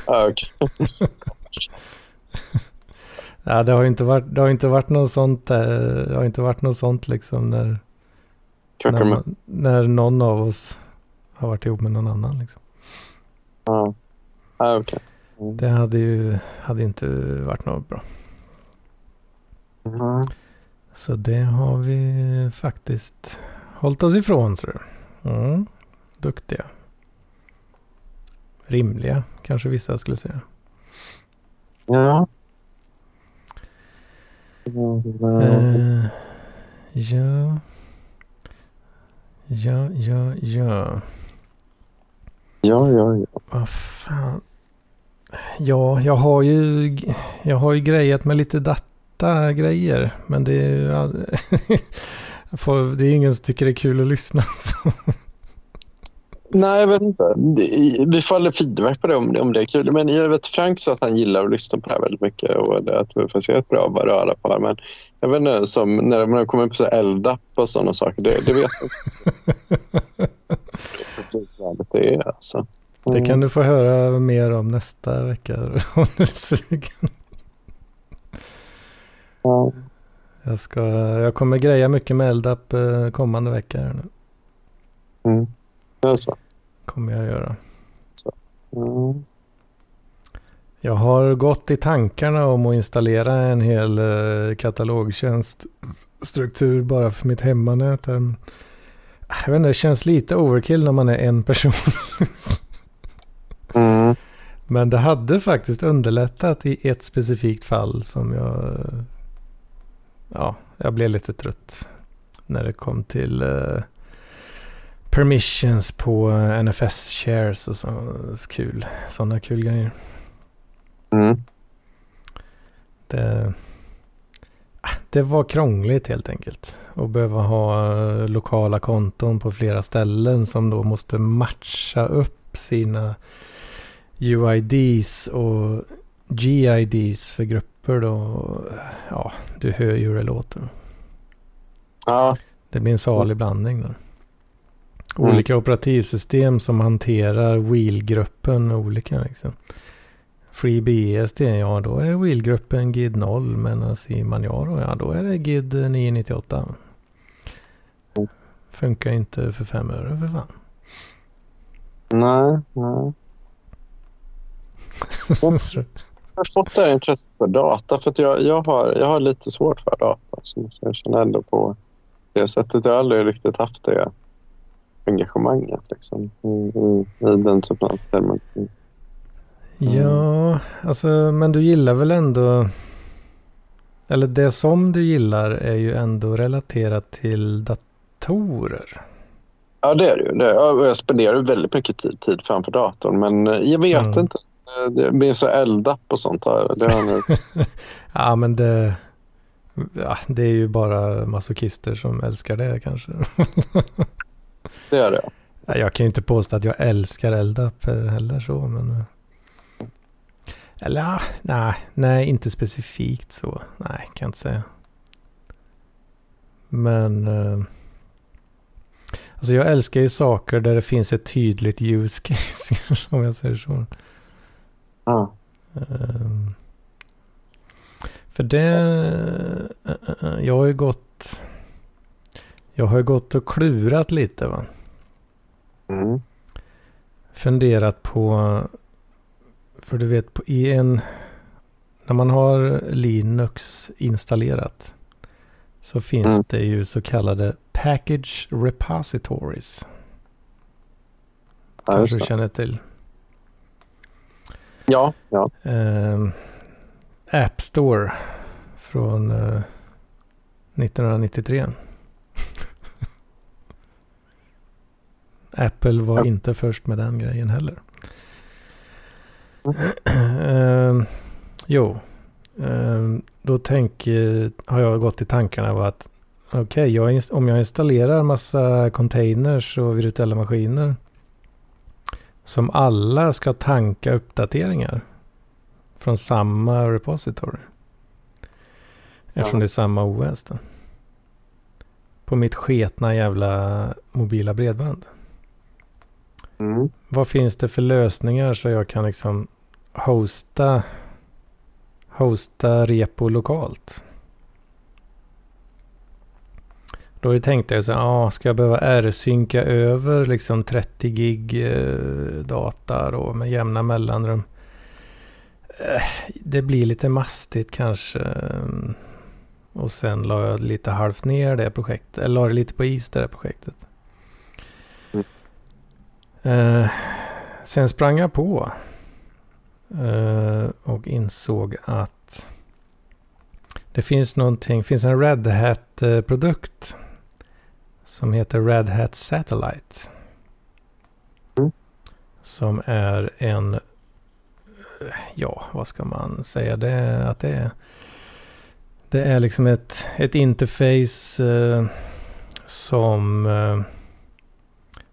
Ja, okej. Ja, det har ju inte varit, det har inte varit något sånt, eh, det har inte varit något sånt liksom när, När, man, när någon av oss har varit ihop med någon annan. Liksom. Ja, ja okej. Mm. Det hade ju hade inte varit något bra. Mm. Så det har vi faktiskt hållit oss ifrån tror du. Mm. Duktiga. Rimliga kanske vissa skulle säga. Ja. Mm. Eh, ja. Ja, ja, ja. Ja, ja, ja. Vad fan. Ja, jag har ju, jag har ju grejat med lite datagrejer. Men det är, ja, det är ingen som tycker det är kul att lyssna. Nej, jag vet inte. Vi får aldrig feedback på det om, om det är kul. Men jag vet Frank sa att han gillar att lyssna på det här väldigt mycket och det, att vi får se ett bra röra på det. Men jag vet inte, som när man kommer på så eldapp och sådana saker, det, det vet jag inte. det är. Alltså. Det kan du få höra mer om nästa vecka om du är sugen. Ja. Jag, ska, jag kommer greja mycket med Eldapp eh, kommande vecka. Nu. Mm. Det så. Kommer jag göra. Mm. Jag har gått i tankarna om att installera en hel eh, katalogtjänststruktur bara för mitt hemmanät. här. Jag vet inte, det känns lite overkill när man är en person. Mm. Men det hade faktiskt underlättat i ett specifikt fall som jag... eh, Ja, jag blev lite trött när det kom till eh, permissions på eh, NFS shares och så, så kul. Sådana kul grejer. Mm. Det, ah, det var krångligt helt enkelt. Att behöva ha eh, lokala konton på flera ställen som då måste matcha upp sina UIDs och GIDs för grupper då. Ja, du hör ju hur det låter. Ja. Det blir en salig blandning då. Mm. Olika operativsystem som hanterar wheel-gruppen olika liksom. FreeBSD, ja då är wheel-gruppen GID 0 medan i Manjaro, ja då är det GID 998. Mm. Funkar inte för fem öre för fan. Nej, nej. Jag har fått det här intresset för data för jag, jag, har, jag har lite svårt för data. Så jag känner ändå på det sättet. Jag har aldrig riktigt haft det engagemanget liksom, i, i, den typen av termer. Ja, alltså men du gillar väl ändå... Eller det som du gillar är ju ändå relaterat till datorer. Ja, det är det ju. Det, ja, jag spenderar väldigt mycket tid, tid framför datorn men eh, jag vet Mm. inte. Eh, Det blir så eldapp och sånt. Här. Det har nu. Ja, men det... Ja, det är ju bara masochister som älskar det kanske. Det är det. Ja, Jag kan ju inte påstå att jag älskar Eldap eh, heller så, men... eh, Eller nej, nej, inte specifikt så. Nej, kan jag inte säga. Men... eh, Alltså jag älskar ju saker där det finns ett tydligt use case, om jag säger så. Ja. Ehm, för det... jag har ju gått... Jag har ju gått och klurat lite va. Mm. Funderat på... För du vet på, i en... När man har Linux installerat. Så finns Mm. det ju så kallade package repositories. Ja, Kanske du känner till. ja, ja. Ehm, App Store från eh, 1993. Apple var Ja. inte först med den grejen heller. Ehm, jo, Ehm, då tänker, har jag gått i tankarna av att okej, okay, om jag installerar massa containers och virtuella maskiner som alla ska tanka uppdateringar från samma repository. Eftersom ja. det är samma OS då. På mitt sketna jävla mobila bredband. Mm. Vad finns det för lösningar så jag kan liksom hosta, hosta repo lokalt? Då tänkte jag så här, ah, ska jag behöva R-synka över liksom 30 gig eh, data då med jämna mellanrum? Eh, det blir lite mastigt kanske. Och sen la jag lite halvt ner det projektet. Eller la det lite på is det där projektet. Eh, sen sprang jag på. Eh, och insåg att det finns någonting. finns en Red Hat-produkt. Som heter Red Hat Satellite. Mm. Som är en ja, vad ska man säga? Det, att det, är, det är liksom ett, ett interface eh, som eh,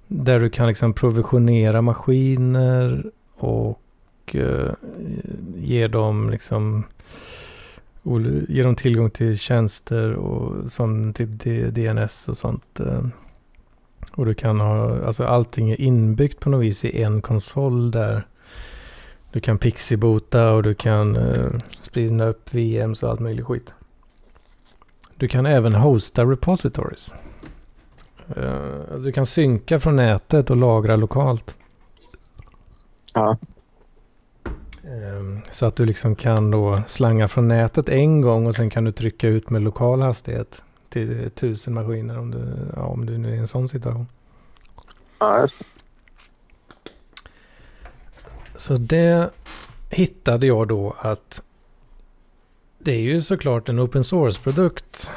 där du kan liksom provisionera maskiner och eh, ge dem liksom ge dem tillgång till tjänster och sån typ DNS och sånt. Eh. Och du kan ha, alltså allting är inbyggt på något vis i en konsol där du kan pixibota och du kan eh, sprida upp VMs och allt möjligt skit. Du kan även hosta repositories. Uh, alltså du kan synka från nätet och lagra lokalt. Ja. Um, så att du liksom kan då slanga från nätet en gång och sen kan du trycka ut med lokal hastighet till tusen maskiner om du, ja, om du nu är i en sån situation. Ja. Så det hittade jag då att det är ju såklart en open source-produkt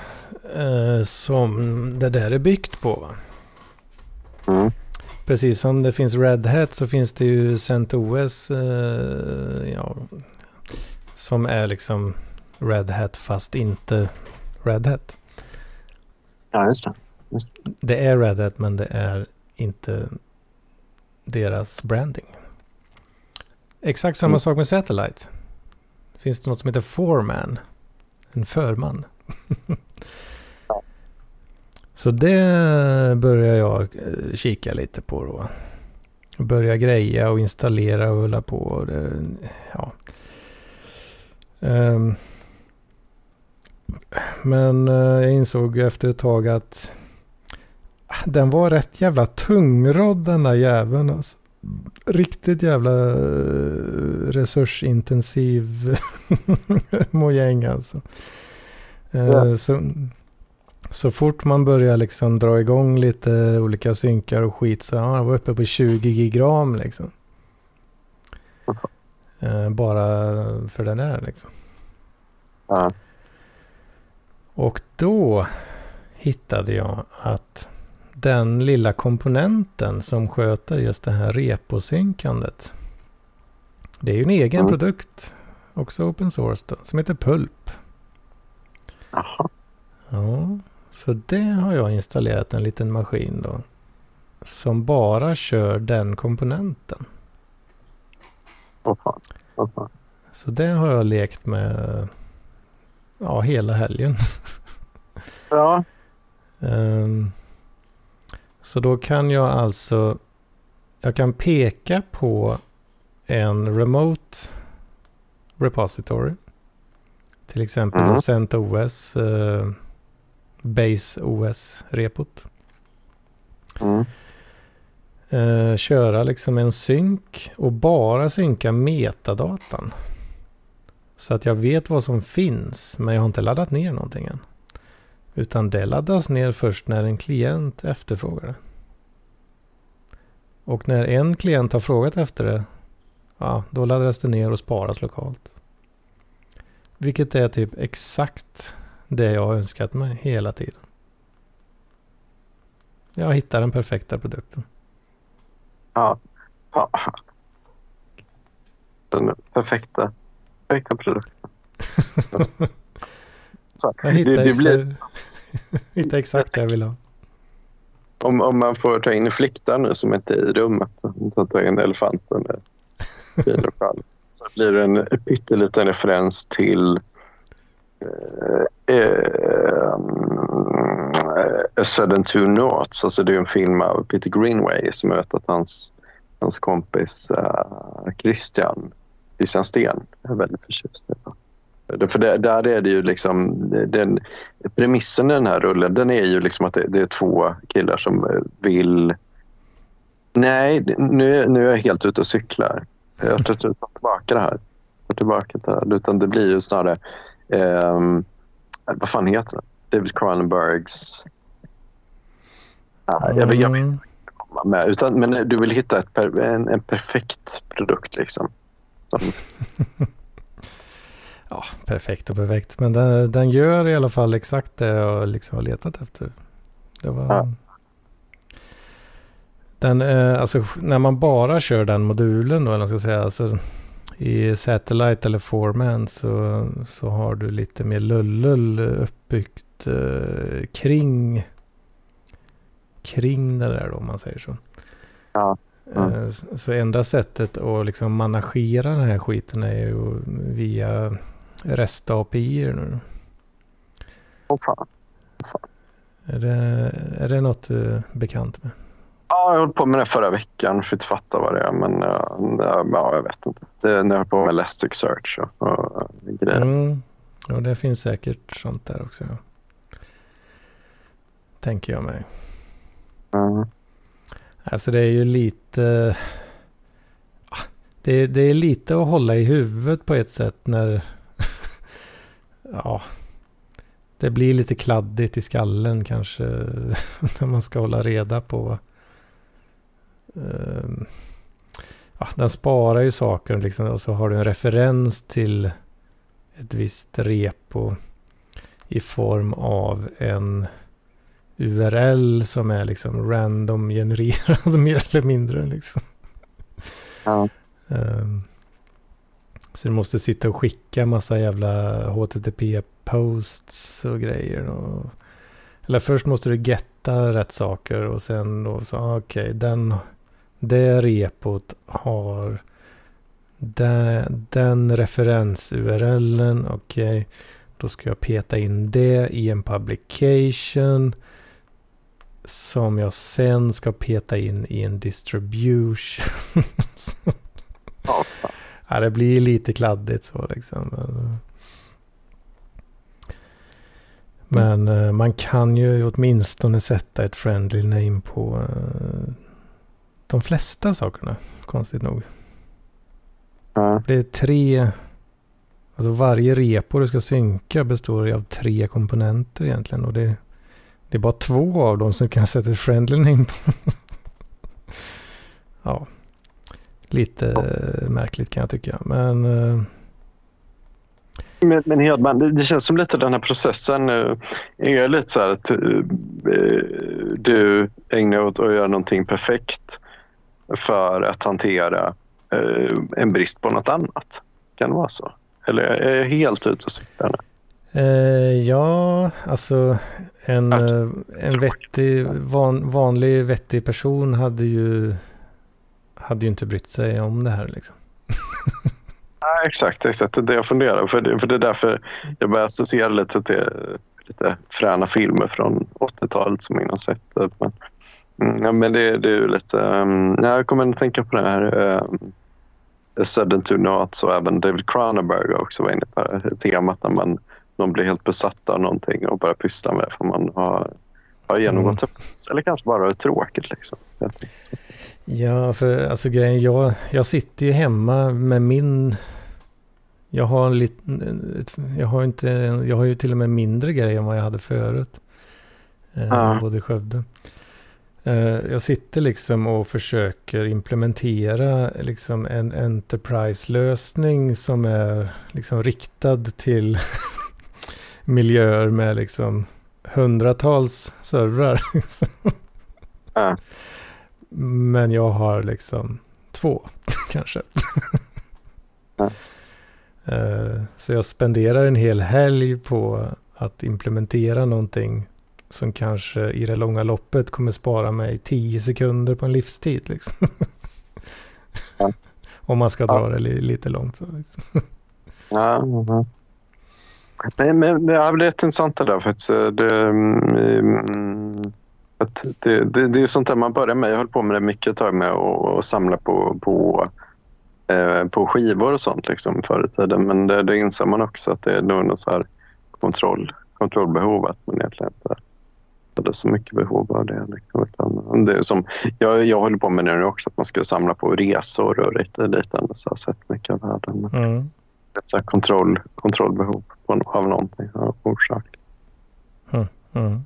eh, som det där är byggt på. Mm. Precis som det finns Red Hat så finns det ju CentOS eh, ja, som är liksom Red Hat fast inte Red Hat. Ja, just det. Just det. det är Red Hat men det är inte deras branding. Exakt samma mm. sak med Satellite. Finns det något som heter Foreman? En förman. Så det börjar jag eh, kika lite på då. Börja greja och installera och hålla på. Och det, ja. Um, men uh, jag insåg efter ett tag att den var rätt jävla tungrodd den där jäveln alltså riktigt jävla eh, resursintensiv mojäng alltså. Eh, ja. Så, så fort man börjar liksom dra igång lite olika synkar och skit så ja, var uppe på 20 gigram liksom. Uh, bara för den där liksom. Ja. Och då hittade jag att den lilla komponenten som sköter just det här reposynkandet. Det är ju en egen mm. produkt, också open source då, som heter Pulp. Aha. Ja, så det har jag installerat en liten maskin då. Som bara kör den komponenten. Oh, oh, Så det har jag lekt med ja, hela helgen. Ja. um, Så då kan jag alltså, jag kan peka på en remote repository. Till exempel mm. CentOS, eh, Base OS-repot. Mm. Eh, köra liksom en synk och bara synka metadatan. Så att jag vet vad som finns, men jag har inte laddat ner någonting än. Utan det laddas ner först när en klient efterfrågar det. Och när en klient har frågat efter det, ja, då laddas det ner och sparas lokalt. Vilket är typ exakt det jag har önskat mig hela tiden. Jag hittar den perfekta produkten. Ja. ja. Den perfekta, perfekta produkten. jag hittar det, det blir... Hitta exakt det jag vill ha. Om, om man får ta in fliktar nu som inte är i rummet, så ta in elefanten så blir det en pytteliten referens till A Sudden Two Noughts. Alltså det är en film av Peter Greenway som jag vet att hans, hans kompis uh, Christian, Christian Sten är väldigt förtjust i. För det, där är det ju liksom... Den, premissen i den här rullen den är ju liksom att det, det är två killar som vill... Nej, nu, nu är jag helt ute och cyklar. Jag tror att du tar tillbaka det här. Tar tillbaka det här. Utan det blir ju snarare... Eh, vad fan heter den? David Cronenbergs... Ah, jag, jag komma med. Utan, men du vill hitta ett en, en perfekt produkt liksom. Som, Ja, perfekt och perfekt. Men den, den gör i alla fall exakt det jag liksom har letat efter. Det var... Ja. Den, eh, alltså när man bara kör den modulen då, eller ska säga, alltså i Satellite eller Foreman så, så har du lite mer lullull uppbyggt eh, kring kring det där då, om man säger så. Ja. Mm. Så enda sättet att liksom managera den här skiten är ju via rest-API nu. Åh fan. fan. Är, det, är det något du är bekant med? Ja, jag höll på med det förra veckan för att fatta vad det är. Men ja, jag vet inte. Det är när jag höll på med Elasticsearch och, och grejer. Mm. Och det finns säkert sånt där också. Tänker jag mig. Mm. Alltså det är ju lite... Det, det är lite att hålla i huvudet på ett sätt när ja, det blir lite kladdigt i skallen kanske när man ska hålla reda på. Uh, ja, den sparar ju saker liksom, och så har du en referens till ett visst repo i form av en URL som är liksom random genererad mer eller mindre. Liksom. Ja. Um, så du måste sitta och skicka massa jävla HTTP-posts och grejer. Och, eller först måste du getta rätt saker och sen då så, ah, okej, okay, den, det repot har den, den referens-URLen, okej. Okay, då ska jag peta in det i en publication som jag sen ska peta in i en distribution. Ja, det blir lite kladdigt så liksom. Men uh, man kan ju åtminstone sätta ett friendly name på uh, de flesta sakerna, konstigt nog. Mm. Det är tre, alltså varje repo du ska synka består av tre komponenter egentligen. Och det, det är bara två av dem som kan sätta friendly name på. ja. Lite ja. märkligt kan jag tycka. Men, uh... men, men Hedman, det, det, känns som lite den här processen uh, är lite så här att uh, du ägnar åt att göra någonting perfekt för att hantera en brist på något annat. Kan det vara så? Eller är jag helt ute och cyklar nu? ja, alltså en, en vettig, van, vanlig vettig person hade ju hade ju inte brytt sig om det här liksom. Nej, exakt, exakt. Det är det jag funderar för det, för det är därför jag börjar associera lite till lite fräna filmer från 80-talet som ingen har sett. Men, mm, ja, men det, det är ju lite... Um, jag kommer att tänka på det här um, Sudden to Not och även David Cronenberg också var inne på det här temat när man, man blir helt besatt av någonting och bara pysslar med för man har, har genomgått mm. Eller kanske bara är tråkigt liksom. Ja, för alltså grejen, jag, jag sitter ju hemma med min... Jag har lite... Jag har inte... Jag har ju till och med mindre grejer än vad jag hade förut. Ja. Både i Skövde. Eh, jag sitter liksom och försöker implementera liksom en Enterprise-lösning som är liksom riktad till miljöer med liksom hundratals servrar. ja. Men jag har liksom två kanske. Ja. Uh, så jag spenderar en hel helg på att implementera någonting som kanske i det långa loppet kommer spara mig 10 sekunder på en livstid. Liksom. Ja. Om man ska Ja. dra det li, lite långt. Så, liksom. Ja, mhm. Nej, men det är lite intressant det där faktiskt. Det, mm, att det, det, det är sånt där man börjar med. Jag höll på med det mycket ett tag med att samla på, på, eh, på skivor och sånt liksom, förr i tiden. Men det, det inser man också att det är något så här kontroll, kontrollbehov. Att man egentligen inte hade så mycket behov av det. Liksom, utan det som, jag, jag håller på med det nu också, att man ska samla på resor och lite liknande. Så jag har sett mycket av världen. Mm. ett så kontroll, kontrollbehov på, av någonting av orsak. Mm.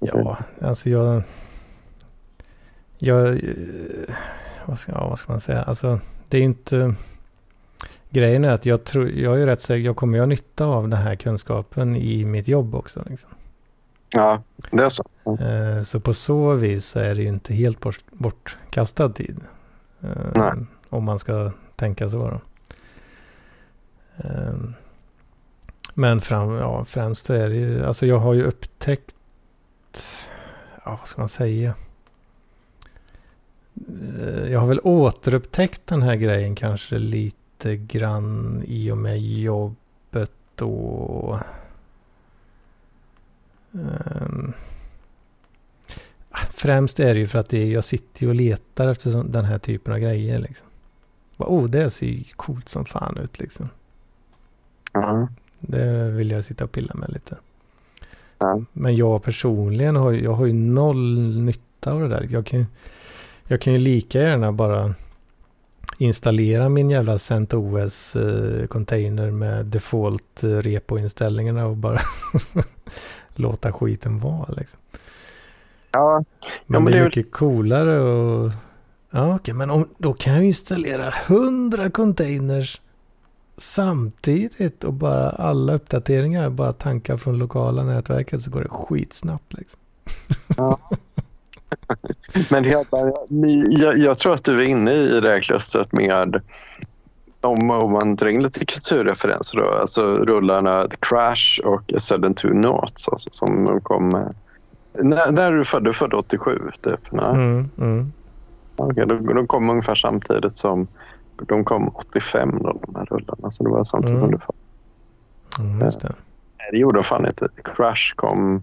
Ja, alltså jag... Jag... Vad ska, ja, vad ska man säga? Alltså, det är inte... Grejen är att jag tror... Jag är rätt säker, jag kommer ju ha nytta av den här kunskapen i mitt jobb också. Liksom. Ja, det är så. Mm. Så på så vis är det ju inte helt bort, bortkastad tid. Eh, Nej. Om man ska tänka så. Då. Eh, Men fram, ja, främst är det ju, alltså jag har ju upptäckt, ja vad ska man säga? Jag har väl återupptäckt den här grejen kanske lite grann i och med jobbet och Ehm, Främst är det ju för att det är, jag sitter ju och letar efter den här typen av grejer. Liksom. Oh, det ser ju coolt som fan ut liksom. Ja, Det vill jag sitta och pilla med lite. ja, Men jag personligen har jag har ju noll nytta av det där. Jag kan, jag kan ju lika gärna bara installera min jävla CentOS eh, container med default eh, repo-inställningarna och bara låta skiten vara. Liksom. ja, Men, men det är mycket coolare och... Ja, okej, men om, då kan jag installera hundra containers samtidigt och bara alla uppdateringar bara tankar från lokala nätverket så går det skitsnabbt. Liksom. Men det är bara, jag, jag tror att du är inne i det här klustret med om, om man drar in lite kulturreferenser då, alltså rullarna The Crash och A Sudden Two Noughts alltså, som kom eh, när, när är du född? Du är född 87 typ? Nej. Mm, mm. Okej, de, de kom ungefär samtidigt som de kom 85 då, de här rullarna. Så det var samtidigt Mm. som du föddes. Mm, just det. Nej, det gjorde de fan inte. Crash kom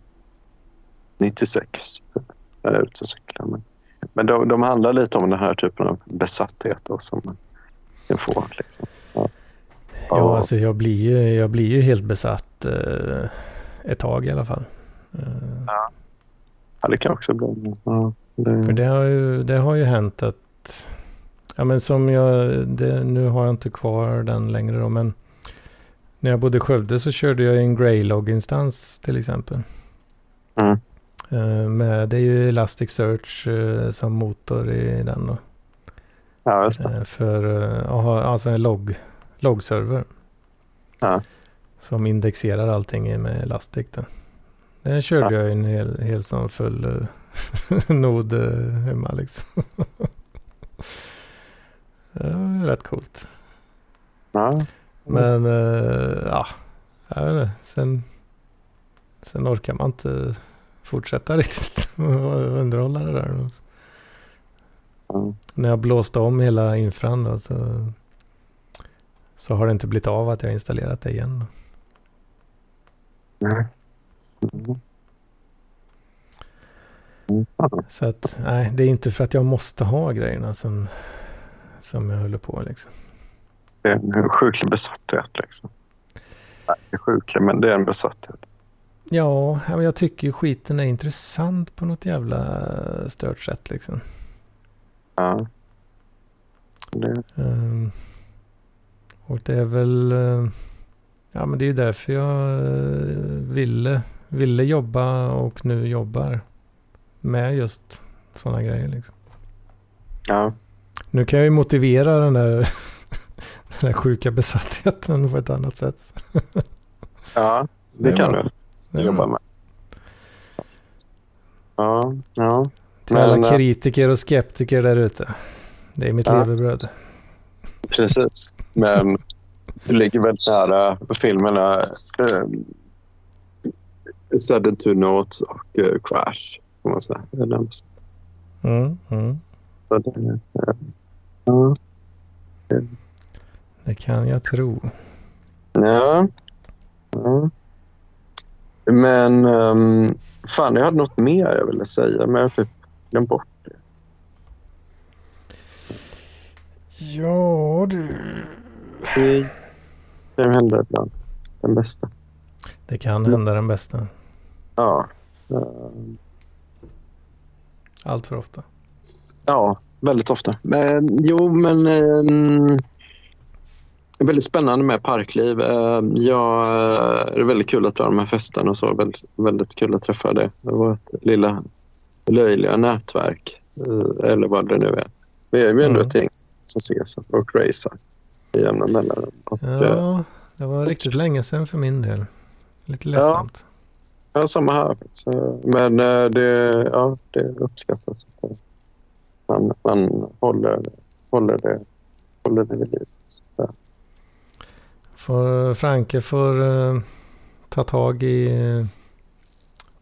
96. Jag är ute och cyklar. Men, men de, de handlar lite om den här typen av besatthet då, som man kan få. Liksom. Ja. Ja, Ja. alltså jag blir ju, jag blir ju helt besatt eh, ett tag i alla fall. Eh, Ja, det kan också bli. Ja, det, För det har ju, det har ju hänt att, ja men som jag, det, nu har jag inte kvar den längre då, men när jag bodde i Skövde så körde jag en Greylog-instans till exempel. Mm. Eh, med, det är ju Elasticsearch eh, som motor i den då. Ja, just det. Eh, för, eh, aha, alltså en logg, loggserver. Ja. Som indexerar allting med Elastic då. Den körde Ja. jag en hel, hel sån full eh, nod hemma liksom. det var rätt coolt. Ja. Men ja, jag vet inte. Sen, sen orkar man inte fortsätta riktigt och underhålla det där. När jag blåste om hela infran då, så, så har det inte blivit av att jag installerat det igen. Mm. Mm. Så att nej, det är inte för att jag måste ha grejerna som, som jag håller på liksom. Det är en sjuklig besatthet. Liksom. Nej, det är sjuklig, men det är en besatthet. Ja, jag tycker skiten är intressant på något jävla stört sätt liksom. Ja. Det, Ehm, och det är väl, eh, ja men det är ju därför jag eh, ville, ville jobba och nu jobbar med just sådana grejer liksom. ja. Nu kan jag ju motivera den där, den där sjuka besattheten på ett annat sätt. ja, det, är kan bra. du Det är jobba bra. med. Ja, ja. Till Men, alla eh, kritiker och skeptiker där ute. Det är mitt Ja. levebröd. Precis. Men du ligger väldigt nära filmerna. Eh, Sudden to Notes och uh, Crash. Kan man säga. Det. Mm, mm. Så det, eh, ja. Det kan jag tro. Ja. ja. Men um, fan, jag hade något mer jag ville säga, men jag typ glömt bort det. Ja du. Det kan hända ibland. Den bästa. Det kan hända den bästa. Ja. Allt för ofta. ja, väldigt ofta. Men, jo, men... Är väldigt spännande med parkliv. Uh, ja, det är väldigt kul att vara de här festerna och så. Väldigt, väldigt kul att träffa det. Det var ett lilla löjliga nätverk. Uh, eller vad det nu är. Vi är ju ändå Mm. ett gäng som ses och racear i jämna mellanrum. Uh, Ja, det var riktigt länge sedan för min del. Lite ledsamt. Ja, samma här. Eh, Men eh, det, ja, det uppskattas att eh, man, man håller, håller, det, håller det vid liv. För Franke får eh, ta tag i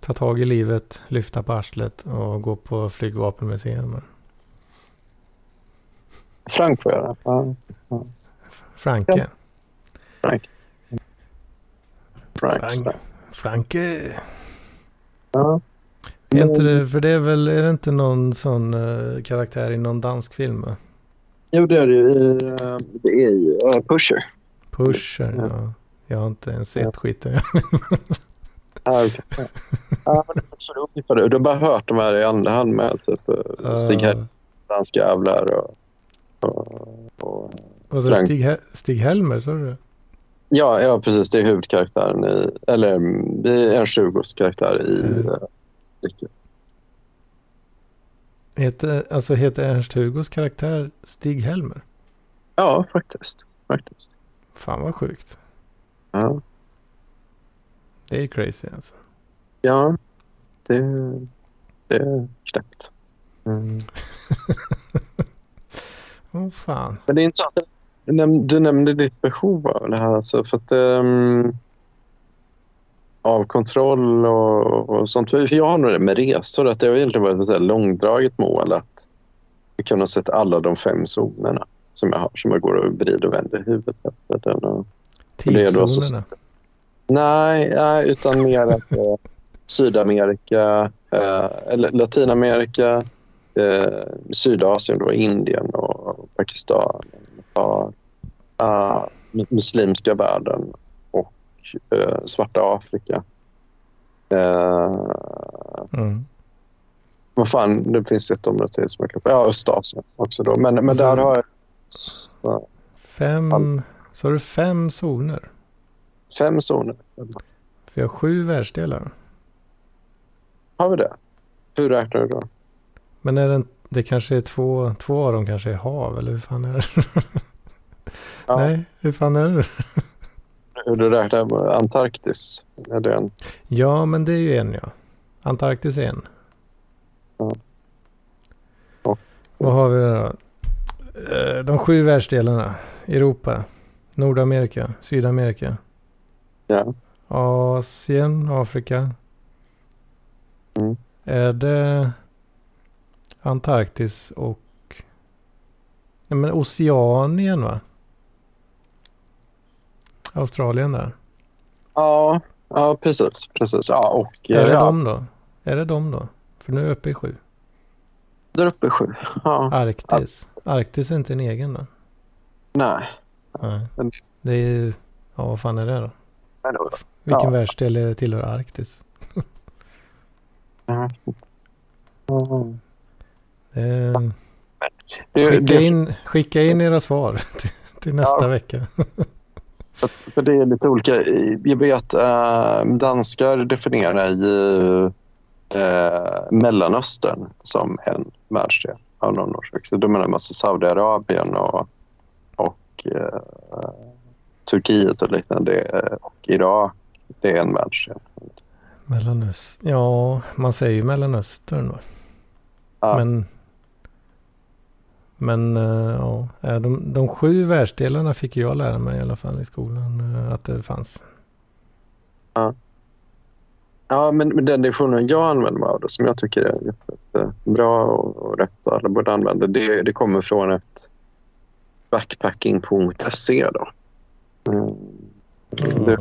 ta tag i livet, lyfta på arslet och gå på flygvapenmuseum. Frank får göra. Ja, Franke. Frank. Frank. Frank. Franke. Ja. Är inte det, för det är väl, är det inte någon sån eh, karaktär i någon dansk film? Jo, det är det ju. eh, Det är ju eh, Pusher. Pusher, Ja. ja. Jag har inte ens Ja. sett skiten. Ja, okej. Ja. ja, men det. Du har bara hört de här i andra hand med typ uh, Stig Uh, Hell, danska jävlar och... och, vad sa du? Frank. Stig, He- Stig Helmer, sa du det? Ja, ja, precis. Det är huvudkaraktären i... Eller det är en 20 karaktär i... Mm. Ricket. Heter, alltså heter Ernst-Hugos karaktär Stig Helmer? Ja, faktiskt. faktiskt. Fan vad sjukt. Ja, Det är crazy alltså. ja det, det är knäppt. Mm. Åh fan. Men det är intressant. Du, näm- du nämnde ditt behov av det här. Alltså, för att, ehm, av kontroll och, och sånt. För jag har nog det med resor. Att det har egentligen varit ett långdraget mål att kunna sett alla de fem zonerna som jag har. Som jag går och vrider och vänder huvudet efter. Den och, Tidszonerna. Nej, nej, utan mer att eh, Sydamerika, eh, eller Latinamerika, eh, Sydasien, då, Indien och Pakistan, eh, mu- muslimska världen och eh, svarta Afrika. Eh, Mm. vad fan, det finns ett område till som jag kan... Ja, Östasien också då. Men, men Och så- där har jag ja, Fem, så har du fem zoner? Fem zoner. Vi har sju världsdelar. Har vi det? Hur räknar du då? Men är det, en- det kanske är två, två av dem kanske är hav eller hur fan är det? Ja. Nej, hur fan är det? Hur du räknar Antarktis? Är det en... Ja, men det är ju en ja. Antarktis är en. Ja. Och- Vad har vi då? Eh, De sju världsdelarna. Europa, Nordamerika, Sydamerika, Ja. Asien, Afrika. Mm. Är det Antarktis och Nej, men Oceanien va? Australien där. Ja, ja precis. precis. Ja, och, Är det ja, dem då? Är det dem då? För nu är jag uppe i sju. Där uppe sju. Ja. Arktis. Arktis är inte en egen då? Nej. Nej. Det är ju... Ja, vad fan är det då? Då- Vilken Ja. världsdel är- tillhör Arktis? Eh, Det, skicka, in, skicka in era svar till, till nästa Ja. vecka. för, det är lite olika. Jag vet äh, danskar definierar ju äh, Mellanöstern som en världsdel av någon orsak. Så då menar man alltså Saudiarabien och, och äh, Turkiet och liknande eh, och Irak. Det är en världsdel. Mellanöstern. Ja, man säger ju Mellanöstern då. Ja. Men... Men eh, ja, eh, de, de sju världsdelarna fick jag lära mig i alla fall i skolan att det fanns. Ja, men, men den definitionen jag använder mig av, det, som jag tycker är jättebra och, och rätt och alla borde använda, det, det kommer från ett backpacking.se. Då. Mm. Det,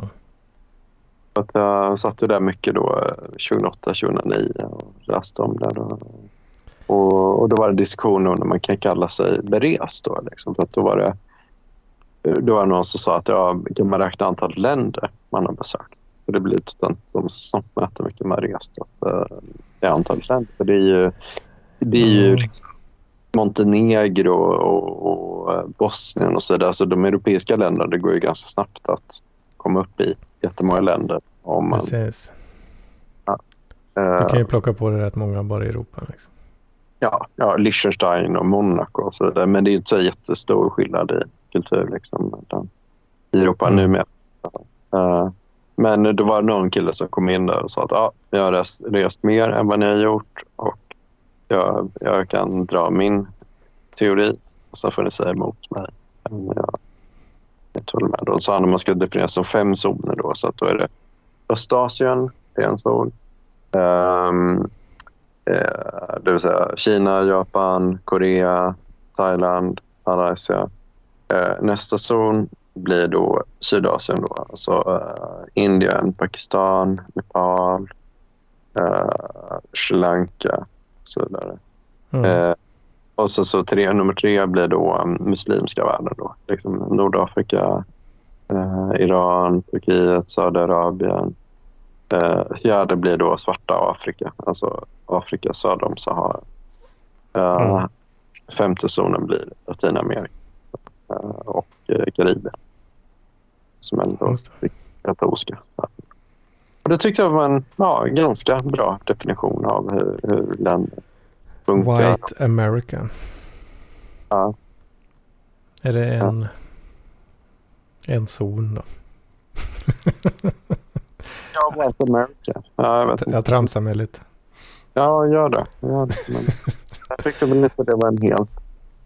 att jag satt ju där mycket då 2008-2009 och läste om det. Då. Och, och då var det diskussion om när man kan kalla sig berest. Då, liksom, för att då var det då var det någon som sa att ja, kan man räkna antal länder man har besökt. För det blir att de snabbt mäter mycket man rest. Att, uh, det är antalet länder. För det är ju, det är ju mm. liksom Montenegro och, och, eh, Bosnien och så vidare. Alltså de europeiska länderna, det går ju ganska snabbt att komma upp i jättemånga länder. Om man, Precis. Ja, du kan ju plocka på det rätt många bara i Europa. Liksom. Ja, ja Liechtenstein och Monaco och så vidare. Men det är inte så jättestor skillnad i kultur liksom, i Europa mm. numera. Uh, men det var någon kille som kom in där och sa att ah, jag har rest, rest mer än vad ni har gjort och jag, jag kan dra min teori och så får ni säga emot mig. Jag, jag tror med. Då sa han att man ska definiera som fem zoner. Då, så att då är det Östasien, det är en zon. Um, eh, det vill säga Kina, Japan, Korea, Thailand, Malaysia. Eh, nästa zon blir då Sydasien. Då. Alltså eh, Indien, Pakistan, Nepal, eh, Sri Lanka så vidare. Mm. Uh, och så, så tre, nummer tre blir då um, muslimska världen. Då. Liksom Nordafrika, Iran, Turkiet, Saudiarabien. fjärde blir då svarta Afrika, alltså Afrika söder om Sahara. Mm. Femte zonen blir Latinamerika och Karibien som ändå är katolska. Och det tyckte jag var en ja, ganska bra definition av hur, hur länder funkar. White American. Ja. Är det en, ja. en zon då? ja, White America. Ja, jag, vet inte. jag tramsar mig lite. Ja, gör det. Gör det. Men jag tyckte väl inte det var en helt,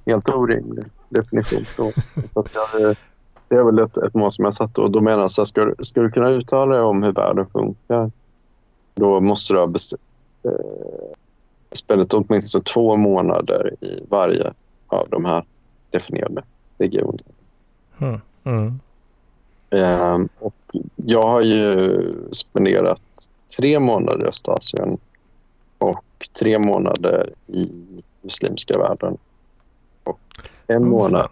helt orimlig definition. Så, så jag, det är väl ett, ett mål som jag satt och då menar jag så här, ska, ska du kunna uttala dig om hur världen funkar då måste du ha eh, spelat åtminstone två månader i varje av de här definierade regionerna. Mm. Mm. Eh, och jag har ju spenderat tre månader i Östasien och tre månader i muslimska världen och en oh, månad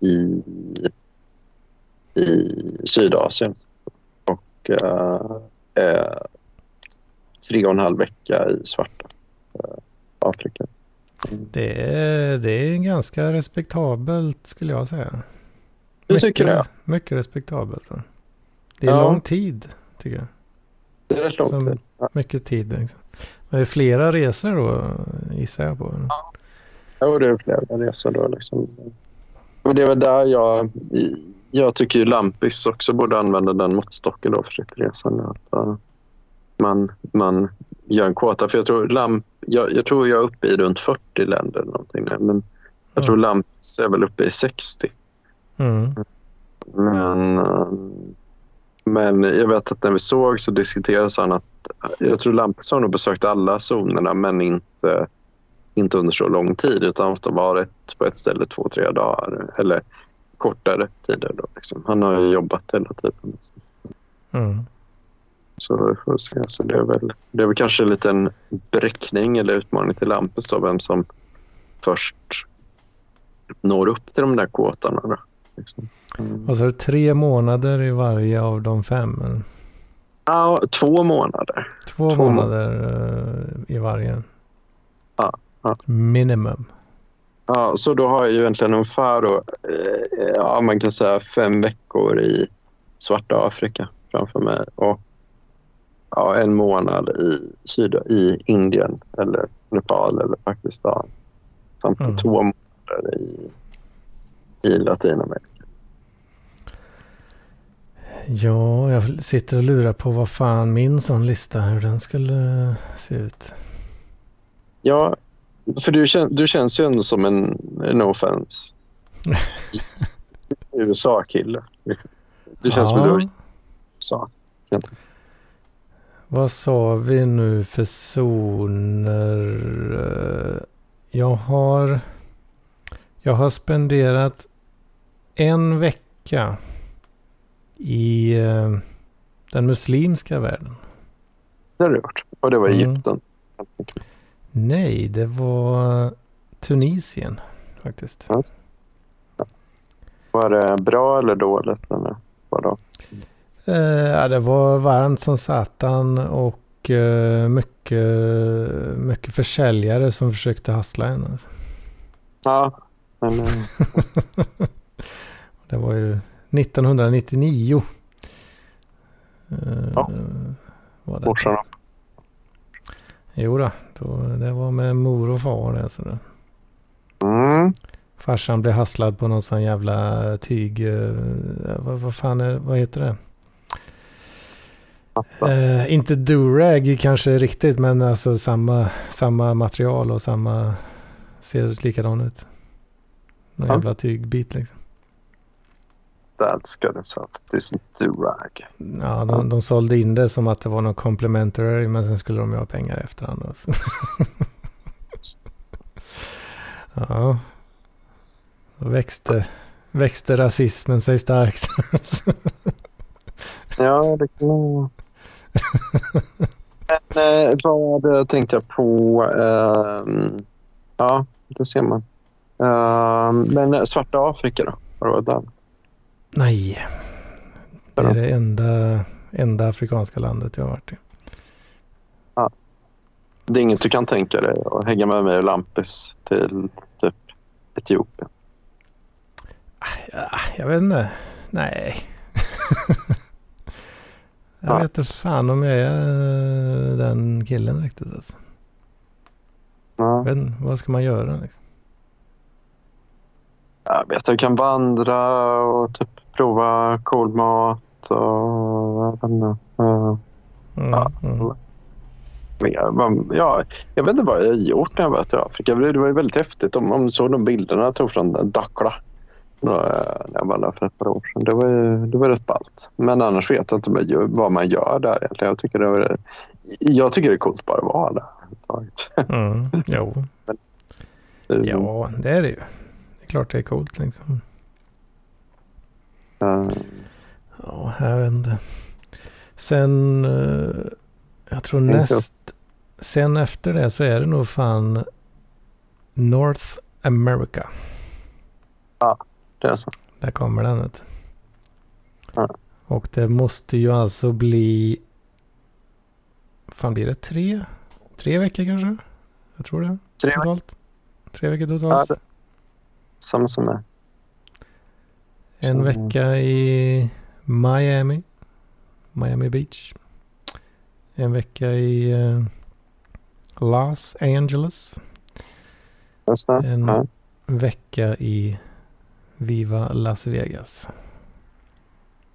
i i Sydasien och uh, uh, tre och en halv vecka i svarta uh, Afrika. Mm. Det, är, det är ganska respektabelt skulle jag säga. Du tycker det? Mycket respektabelt. Va? Det är ja. lång tid tycker jag. Det är rätt lång Som, tid. Mycket tid. Liksom. Men det är flera resor då gissar jag på. Ja, jo, det är flera resor då. Liksom. Men det är väl där jag jag tycker ju Lampis också borde använda den måttstocken då för sitt resande. Att, uh, man, man gör en kvota. För jag tror, Lamp, jag, jag, tror jag är uppe i runt 40 länder. Eller någonting, men jag mm. tror Lampis är väl uppe i 60. Mm. Men, uh, men jag vet att när vi såg så diskuterades han att jag tror Lampis har nog besökt alla zonerna men inte, inte under så lång tid utan ofta varit på ett ställe två, tre dagar. Eller kortare tider. Då, liksom. Han har ju jobbat hela tiden. Mm. Så vi får se. Så det, är väl, det är väl kanske en liten bräckning eller utmaning till Lampus då, vem som först når upp till de där kåtarna. Då, liksom. mm. Och så är det tre månader i varje av de fem? Ja, två månader. Två, två månader uh, i varje? Ja, ja. Minimum. Ja, så då har jag ju egentligen ungefär då, eh, ja, man kan säga fem veckor i svarta Afrika framför mig och ja, en månad i, Syd i Indien eller Nepal eller Pakistan samt mm. två månader i, i Latinamerika. Ja, jag sitter och lurar på vad fan min sån lista, hur den skulle se ut. Ja, för du, kän, du känns ju ändå som en, no offense, USA-kille. Du känns ja. som du USA. Vad sa vi nu för zoner? Jag har... Jag har spenderat en vecka i eh, den muslimska världen. Det har du gjort. Och det var Mm. Nej, det var Tunisien faktiskt. Var det bra eller dåligt? Eller vadå? Eh, ja, det var varmt som satan och eh, mycket, mycket försäljare som försökte hassla en. Alltså. Ja, men eh, Det var ju 1999. Eh, Ja. var det. morsan Jo då, då, det var med mor och far det. Så det. mm. Farsan blev hasslad på någon sån jävla tyg. Eh, vad, vad fan är, vad heter det? Eh, inte durag kanske riktigt men alltså samma, samma material och samma ser likadan ut. Någon Ja. jävla tygbit liksom. That's gonna sell. This durag. Ja, de, de sålde in det som att det var någon complimentary men sen skulle de ju ha pengar efterhand. Alltså. ja. Då växte, växte rasismen sig starkt. Ja, det kan nog... Men eh, vad tänkte jag på? ehm, ja, det ser man. Ehm, men svarta Afrika då? Du varit där? Nej. Det är det enda, enda afrikanska landet jag har varit i. Det är inget du kan tänka dig att hänga med mig och Lampis till typ Etiopien? Ja, jag vet inte. Nej. jag Ja. vet inte fan om jag är eh, den killen riktigt alltså. Ja. Inte, vad ska man göra liksom? Jag vet, jag kan vandra och typ prova cool mat och jag vet inte. eh, Mm, Ja. mm. Men, Ja, jag vet inte vad jag gjort när jag varit i Afrika. Det var ju väldigt häftigt. Om, om du såg de bilderna jag tog från Dakla eh, när jag var där för ett par år sedan. Det var, ju, det var rätt ballt. Men annars vet jag inte vad man gör- där egentligen. Jag tycker det, var, jag tycker det är coolt bara att vara där. Mm, jo, Det- ja det är det ju. Klart det är coolt liksom. eh, Ja, jag vet inte. Sen, eh, jag tror Inte. näst, sen efter det så är det nog fan North America. det är så. Där kommer den. vet du. Ja. Och det måste ju alltså bli, fan blir det tre? Tre veckor kanske? Jag tror det. Tre totalt. Tre veckor Ja, totalt. det, samma som mig. En Så- vecka i Miami. Miami Beach. En vecka i eh, Los Angeles. En Ja. vecka i Viva Las Vegas.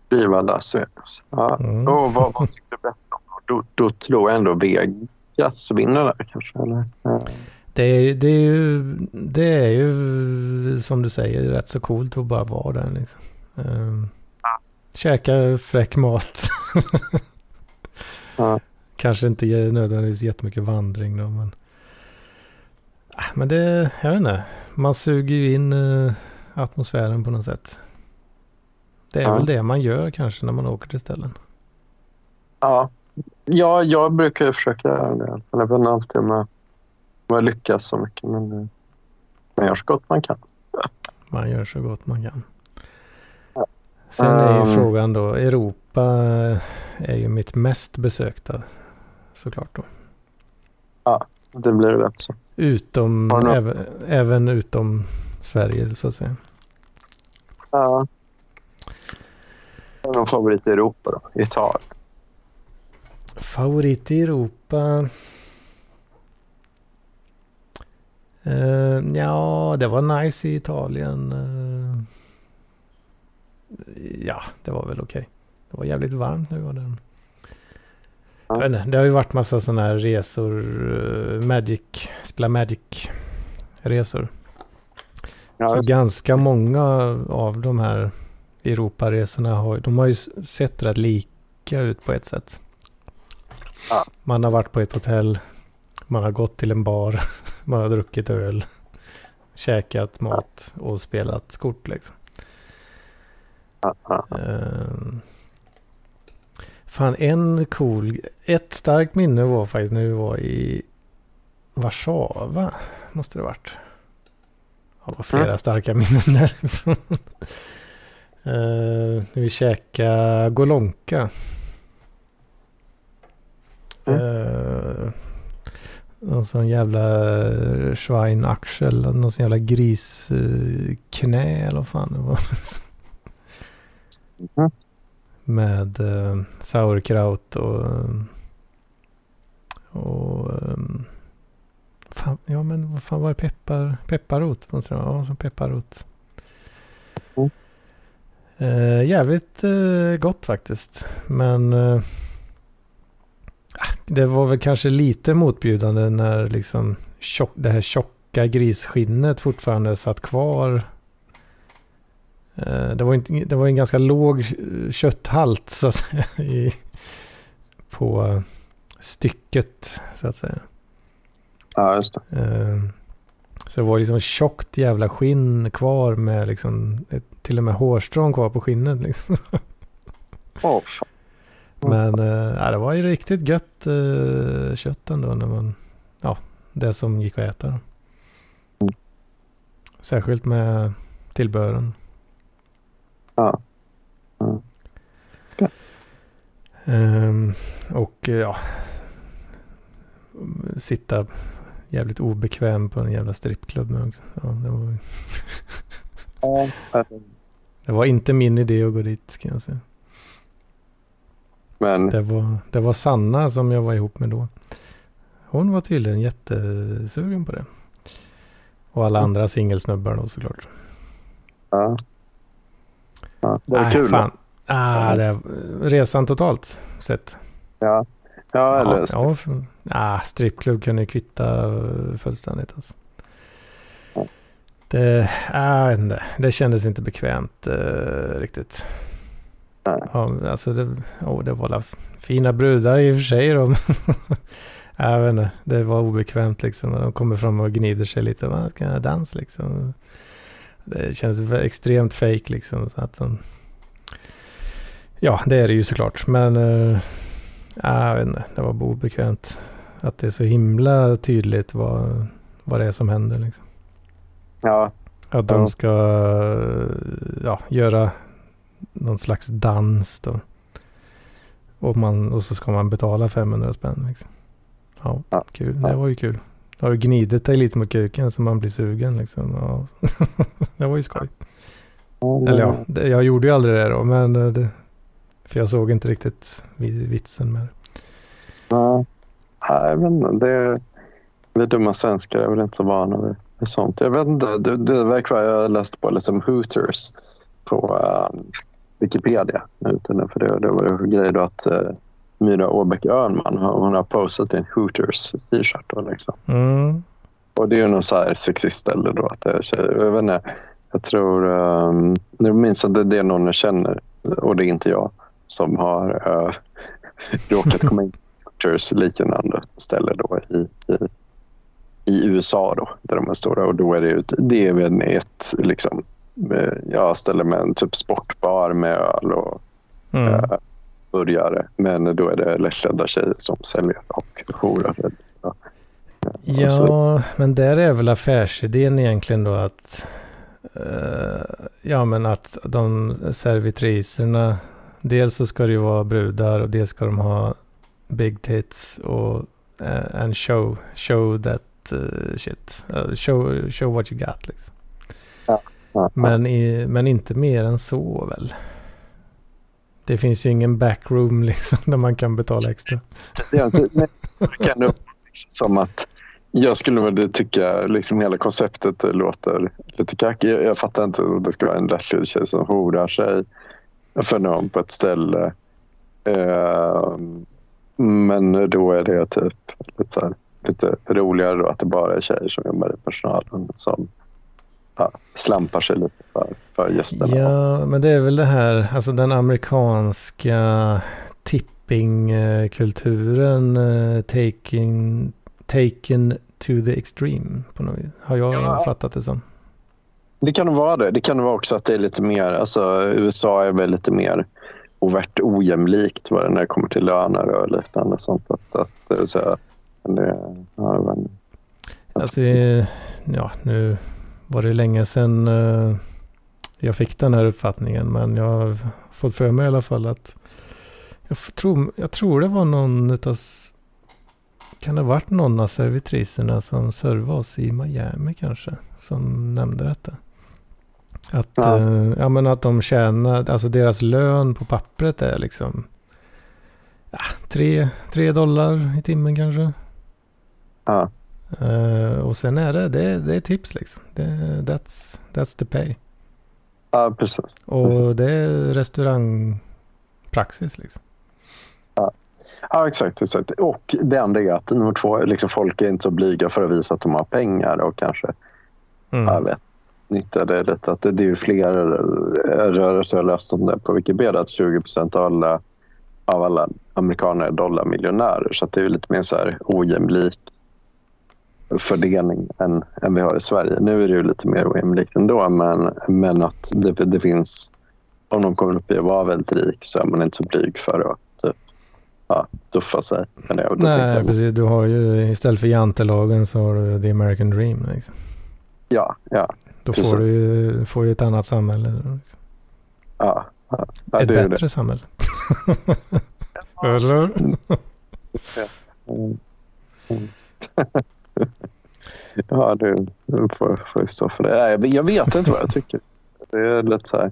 Viva Las Vegas. Ja. Mm. Och vad, vad tyckte du bäst om? Då, då tror jag ändå Vegas vinner där kanske. Eller? Eh, Det är, det, är ju, det är ju som du säger rätt så coolt att bara vara där liksom. Um, käka fräck mat. Ja. Kanske inte nödvändigtvis jättemycket vandring då men. Ah, Men det, jag vet inte. Man suger ju in eh, atmosfären på något sätt. Det är Ja. väl det man gör kanske när man åker till ställen. Ja. ja, jag brukar ju försöka göra det. Jag vet inte alltid om jag lyckas så mycket. Men eh, man gör så gott man kan. Man gör så gott man kan. Ja. Sen är ju Um. frågan då, Europa eh, är ju mitt mest besökta såklart då. Det blir rätt så. Utom, Har även, även utom Sverige så att säga. Ja. Någon favorit i Europa då? Italien? Favorit i Europa? Eh, ja, det var nice i Italien. eh. ja, det var väl okej. Det var jävligt varmt vi var där. Ja. Inte, det har ju varit massa sådana här resor. eh, Magic, spela Magic-resor. Ja, Så ganska många av de här Europaresorna har, de har ju sett rätt lika ut på ett sätt. Ja. Man har varit på ett hotell. Man har gått till en bar. Har druckit öl. Käkat mat och spelat kort liksom. Ehm. fan en cool, ett starkt minne var faktiskt när vi var i Warszawa. Måste det varit. Det var flera Mm. starka minnen därifrån. uh, vi käkade Golonka. Mm. Uh, någon sån jävla eh, Schweinaxel, någon sån jävla grisknä eller vad fan det var. Mhm. Med uh, sauerkraut och... och um, fan, ja men vad fan var det? Peppar, pepparrot? Ja, som pepparrot. Mm. Eh, jävligt eh, gott faktiskt. Men eh, det var väl kanske lite motbjudande när liksom tjock, det här tjocka grisskinnet fortfarande satt kvar. Eh, det, var inte, det var en ganska låg kötthalt så att säga i, på stycket så att säga. ja, just det. Eh, Så det var liksom tjockt jävla skinn kvar med liksom till och med hårstrån kvar på skinnet. Liksom. Åh, fan. Men eh, ja, det var ju riktigt gött eh, kött ändå när man, ja, det som gick att äta. Då. Mm. Särskilt med tillbehören. Ja. Mm. Ehm, och eh, ja, sitta jävligt obekväm på en jävla strippklubb. också. Ja, det, var, Ja. det var inte min idé att gå dit kan jag säga. Men Det var, det var Sanna som jag var ihop med då. Hon var tydligen jättesugen på det. Och alla andra singelsnubbar då såklart. ja. Ja, det var Nej, kul. Fan. Ah, det, resan totalt sett. Ja. Ja, eller Ja, ja, ah, strippklubb kunde kvitta fullständigt alltså. Det, ah, det kändes inte bekvämt eh, riktigt. Ja, alltså det, oh, det var la fina brudar i och för sig då. jag vet inte, det var obekvämt liksom. De kommer fram och gnider sig lite. Vad ska jag dans liksom? Det känns extremt fake liksom. Att de, ja, det är det ju såklart. Men uh, jag vet inte, det var obekvämt. Att det är så himla tydligt vad, vad det är som händer liksom. Ja, Att de ska ja, göra någon slags dans då. Och, man, och så ska man betala 500 spänn. Liksom. Ja, Ja. kul. Det var ju kul. Har du gnidit dig lite mot kuken så man blir sugen liksom. Ja. det var ju skoj. Eller ja, det, jag gjorde ju aldrig det då. Men eh, det, för jag såg inte riktigt vi- vitsen med det. Ja. Nej, men det, vi dumma svenskar är väl inte så vana vid, vid sånt. Jag vet inte, det, det verkar jag läste på liksom Hooters på uh, Wikipedia. Utan för det, det var det grej då att uh, Myra Åbäck Örnman hon har postat en Hooters t-shirt. Liksom. Mm. Och det är ju någon så här sexistställe då. Att det är tjejer. Jag vet inte, jag tror... Um, jag minns att det är det någon jag känner och det är inte jag som har uh, råkat komma in på Hooters liknande ställe då i, i, i USA då, där de är stora. Och då är det ju det är väl ett liksom, eh, ja, ställe med en typ sportbar med öl och Mm. eh, burgare. Men då är det lättklädda tjejer som säljer och horar. Ja. Ja, men där är väl affärsidén egentligen då att eh, ja, men att de servitriserna dels så ska det ju vara brudar och dels ska de ha big tits och uh, and show show that eh, shit. Eh, show, show what you got liksom. Men, i, men inte mer än så väl. Det finns ju ingen backroom liksom där man kan betala extra. Ja, det det verkar ändå som att jag skulle väl tycka liksom hela konceptet låter lite kackigt. Jag, jag fattar inte att det ska vara en lättklädd tjej som horar sig för någon på ett ställe. Eh, men då är det typ lite, så här, lite roligare då att det bara är tjejer som jobbar i personalen som slampar sig lite för, för gästerna. Ja, men det är väl det här, alltså den amerikanska shoppingkulturen uh, taking, taken to the extreme på något vis. Har jag ja. fattat det som. Det kan vara det. Det kan vara också att det är lite mer, alltså USA är väl lite mer ovärt ojämlikt vad det när det kommer till löner och liknande sånt. Att, att, så, det, ja, men, Alltså, ja, nu var det länge sedan uh, jag fick den här uppfattningen. Men jag har fått för mig i alla fall att jag tror, jag tror det var någon utav kan det ha varit någon av servitriserna som servade oss i Miami kanske? Som nämnde detta. Att, ja. Uh, ja, men att de tjänar, alltså deras lön på pappret är liksom ja, tre, tre dollar i timmen kanske. Ja. Uh, och sen är det, det, det är tips liksom. Det, that's, that's the pay. Ja, precis. Och det är restaurangpraxis liksom. Ja. ja, exakt, exakt. Och det andra är att nummer två, liksom folk är inte så blyga för att visa att de har pengar och kanske, mm. jag vet, nyttja det lite. Att det, det är ju fler rörelser, jag läst om det på Wikipedia, att 20 procent av alla, av alla amerikaner är dollarmiljonärer. Så det är lite mer så här ojämlik fördelning än, än vi har i Sverige. Nu är det ju lite mer ojämlikt ändå, men, men att det, det finns... Om någon kommer upp i att vara väldigt rik så är man inte så blyg för att typ, ja, duffa sig. Men det, Nej, precis. Du har ju istället för jantelagen så har du the American dream. Liksom. Ja, ja. Då precis. får du ju får ju ett annat samhälle. Liksom. Ja, ja, ja, Ett bättre det. samhälle. Eller? Mm. Mm. ja, du, får, får stå för det. Jag, jag vet inte vad jag tycker. Det är lite så här.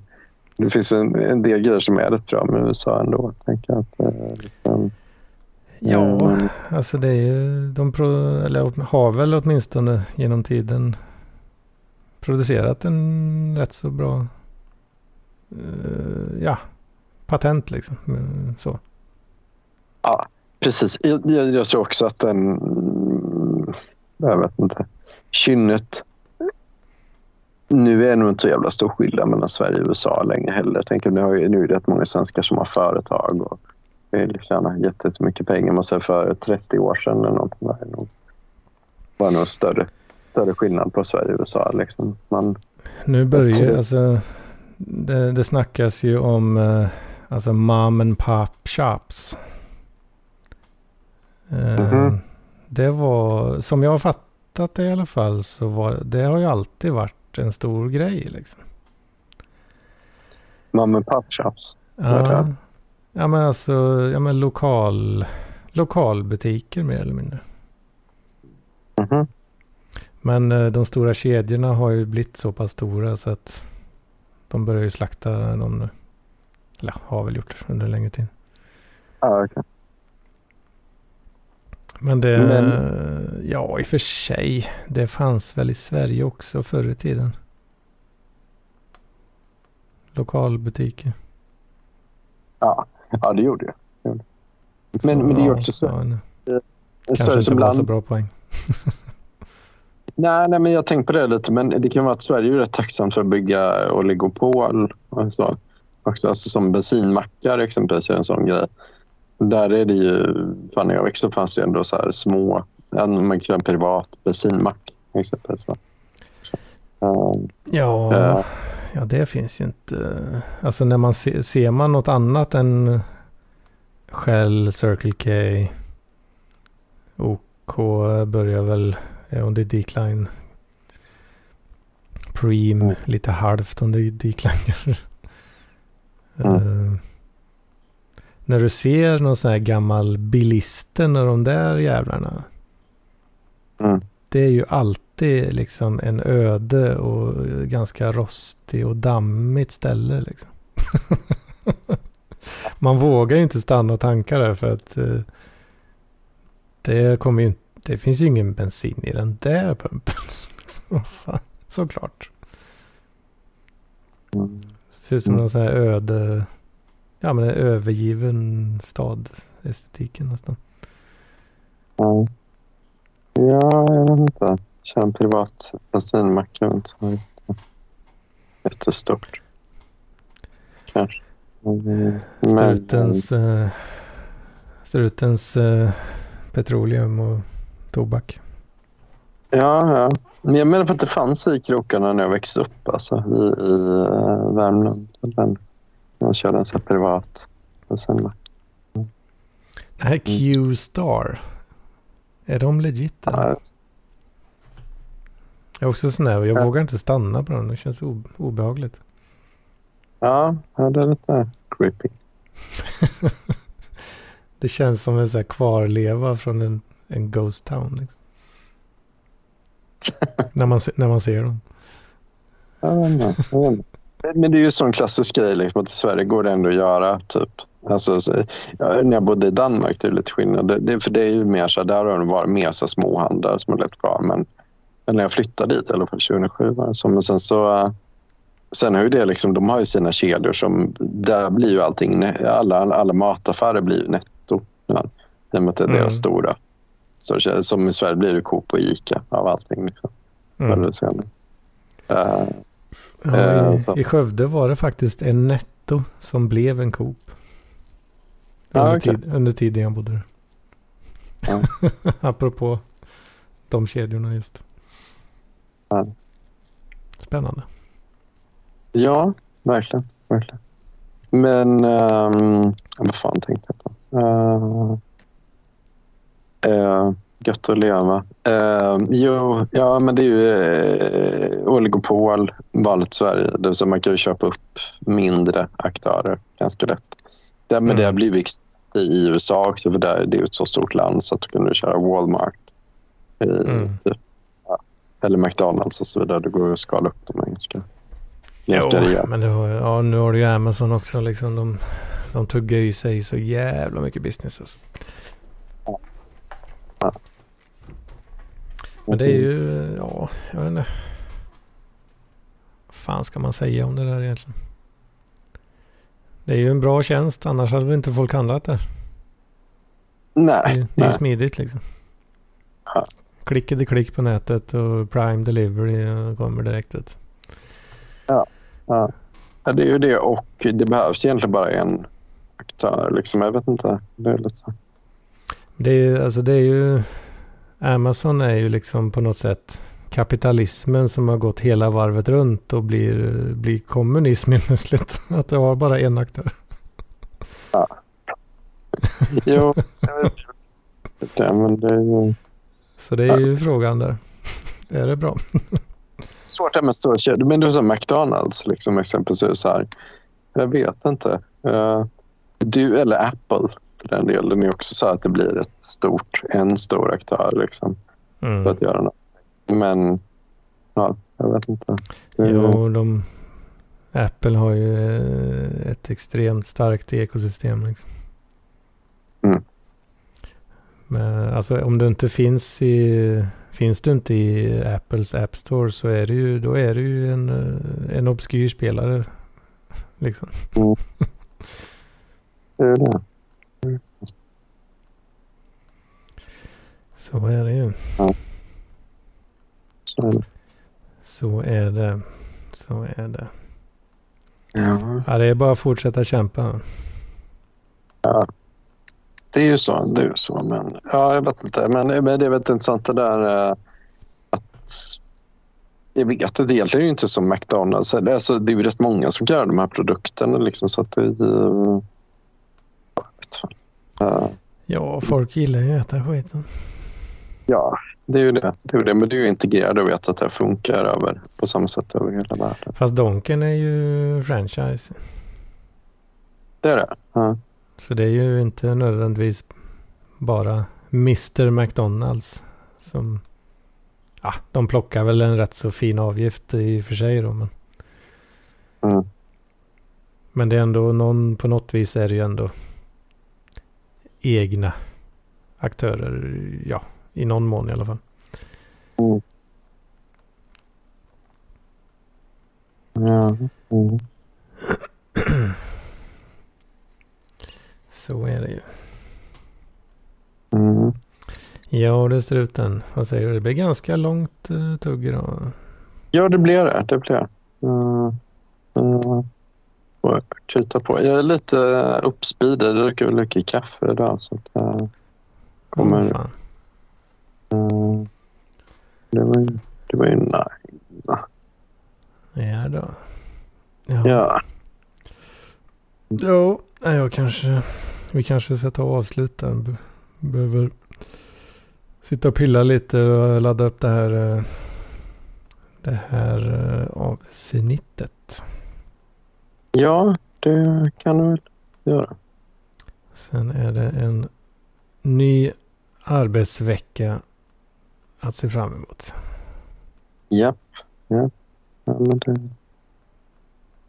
Det finns en, en del grejer som är rätt bra med USA ändå. Jag tänker att, liksom, ja, mm. alltså det är ju, de pro, eller har väl åtminstone genom tiden producerat en rätt så bra, uh, ja, patent liksom. Så. Ja, precis. Jag, jag, jag tror också att den jag vet inte. Kynnet. Nu är det nog inte så jävla stor skillnad mellan Sverige och USA längre heller. Tänker, nu, har ju, nu är det rätt många svenskar som har företag och vill tjäna jättemycket pengar. Man säger för 30 år sedan eller något. Var det nog, var nog större, större skillnad på Sverige och USA. Liksom. Man, nu börjar alltså, det, det snackas ju om uh, alltså mom and pop shops. Mm -hmm det var, som jag har fattat det i alla fall, så var det har ju alltid varit en stor grej liksom. Pop shops? Ja. ja, men alltså, ja men lokal, lokalbutiker mer eller mindre. Mm -hmm. Men eh, de stora kedjorna har ju blivit så pass stora så att de börjar ju slakta dem nu. Eller har väl gjort under en längre tid. Ja, okay. Men det, Men, ja i och för sig, det fanns väl i Sverige också förr i tiden. Lokalbutiker. Ja, ja det gjorde det. Men, så, men det är också så. Ja, Kanske inte var så bra poäng. nej, nej, men jag tänkte på det lite. Men det kan vara att Sverige är rätt tacksamt för att bygga oligopol. Alltså, också, alltså som bensinmackar exempelvis är en sån grej. Där är det ju, fan när jag växte upp fanns det ändå så här små, man kan en privat bensinmack exempelvis. Så, um, ja, uh, ja, det finns ju inte. Alltså när man se, ser man något annat än Shell, Circle K, OK börjar väl under decline. Preem mm. lite halvt under decline. mm. uh, när du ser någon sån här gammal bilisten och de där jävlarna. Mm. Det är ju alltid liksom en öde och ganska rostig och dammigt ställe liksom. Man vågar ju inte stanna och tanka där för att eh, det kommer ju det finns ju ingen bensin i den där pumpen. Så fan, såklart. Mm. Det ser ut som mm. någon sån här öde ja, men en övergiven stad, estetiken nästan. Ja, ja jag vet inte. Kör en privat bensinmack runt. Jättestort. Kanske. Strutens äh, strutens eh, petroleum och tobak. Ja, ja. Men jag menar på att det fanns i krokarna när jag växte upp alltså, i, i uh, Värmland. Den, jag körde en sån här privat. Och sen, Det här Q-Star. Är de legit? eller? ja, Jag är också sån här, jag Ja. vågar inte stanna på dem. Det känns obehagligt. ja, ja, det är lite creepy. Det känns som en sån här kvarleva från en, en ghost town. Liksom. när, man, när man ser dem. Jag vet inte. Men det är ju en sån klassisk grej liksom, att i Sverige går det ändå att göra. Typ. Alltså, så, ja, när jag bodde i Danmark det är lite skillnad. Det, det, för det är ju mer så där har det varit mer så här småhandlare som har levt kvar. Men, men när jag flyttade dit, i alla fall 2007 var det så. Men sen så... Sen har ju det liksom, de har ju sina kedjor som, där blir ju allting, alla, alla mataffärer blir ju netto. Ja, I och med att det är Mm. deras stora. Så, som i Sverige blir det Coop och Ica av allting. Liksom, Mm. Eh, Ja, Eh, i, så. I Skövde var det faktiskt en netto som blev en Coop. Ja, Under, okej. tid, under tiden jag bodde där. Ja. Apropå de kedjorna just. Ja. Spännande. Ja, verkligen. verkligen. Men um, vad fan tänkte jag på? Uh, uh, gött att leva. Uh, jo, ja, men det är ju uh, oligopol, valet Sverige. Det vill säga man kan ju köpa upp mindre aktörer ganska lätt. Det, men det har Mm. blivit i USA också för där, det är ju ett så stort land så att du kan köra Walmart. i Mm. typ, ja, eller McDonalds och så vidare. Det går att skala upp dem ganska, ganska Jo, rejält. men det har, ja, nu har du ju Amazon också. Liksom, de, de tuggar i sig så jävla mycket business. Alltså. Men det är ju, ja, jag vet inte. Vad fan ska man säga om det där egentligen? Det är ju en bra tjänst, annars hade väl inte folk handlat där. Det är, Nej, det är ju smidigt liksom. Ja. Klick på nätet och Prime Delivery kommer direkt ut. Ja, det är ju det och det behövs egentligen bara en aktör. Liksom. Jag vet inte. Det är lite så. Det är alltså det är ju, Amazon är ju liksom på något sätt kapitalismen som har gått hela varvet runt och blir, blir kommunism plötsligt. Att det har bara en aktör. Jo, jag vet det, men det är ju Så det är ju frågan där. Är det bra? svårt det med stora kedjor. Men du sa McDonalds liksom, exempelvis. Så här. Jag vet inte. Eh, du eller Apple för den delen är också så att det blir ett stort, en stor aktör liksom, för Mm. att göra något. Men ja, jag vet inte. Jo, de, Apple har ju eh, ett extremt starkt ekosystem. Liksom. Mm. Men alltså om du inte finns i Finns du inte i Apples App Store så är det ju, då är det ju en, eh, en obskyr spelare. Liksom. det är det. Så är det ju. Så är det. Så är det. Så är det. Ja. Ja, det är bara att fortsätta kämpa. Det är ju så. Det är ju så men, ja, jag vet inte. Men, men det är väldigt intressant det där eh, att... Jag vet inte. Det egentligen är ju inte som McDonalds. Eller, Alltså, det är ju rätt många som gör de här produkterna. Liksom, så att det är ju... jag vet fan. Ja, folk gillar ju att äta skiten. Ja, det är ju det. det, är det. Men det är ju integrerat och vet att det funkar över, på samma sätt över hela världen. Fast Donken är ju franchise. Det är det. Ja. Så det är ju inte nödvändigtvis bara Mr McDonalds som... Ja, de plockar väl en rätt så fin avgift i och för sig då. Men, Mm. men det är ändå någon, på något vis är det ju ändå egna aktörer. Ja, i någon mån i alla fall. Mm. Ja. Mm. Så är det ju. Mm. Ja, det struten. Vad säger du? Det blir ganska långt uh, tugg idag. Ja, det blir det. Det blir det. Mm. Mm. Och kuta på. Jag är lite uppspeedad. Jag dricker väl mycket kaffe idag. Så att, uh, kommer, Mm, fan. Det, var, ju- det var ju nice. Ja då. Ja. Ja. Jo, jag kanske... Vi kanske ska ta och avsluta. Be- Behöver sitta och pilla lite och ladda upp det här... eh, Det här eh, avsnittet. ja, det kan du väl göra. Sen är det en ny arbetsvecka att se fram emot. Japp. Ja. ja det,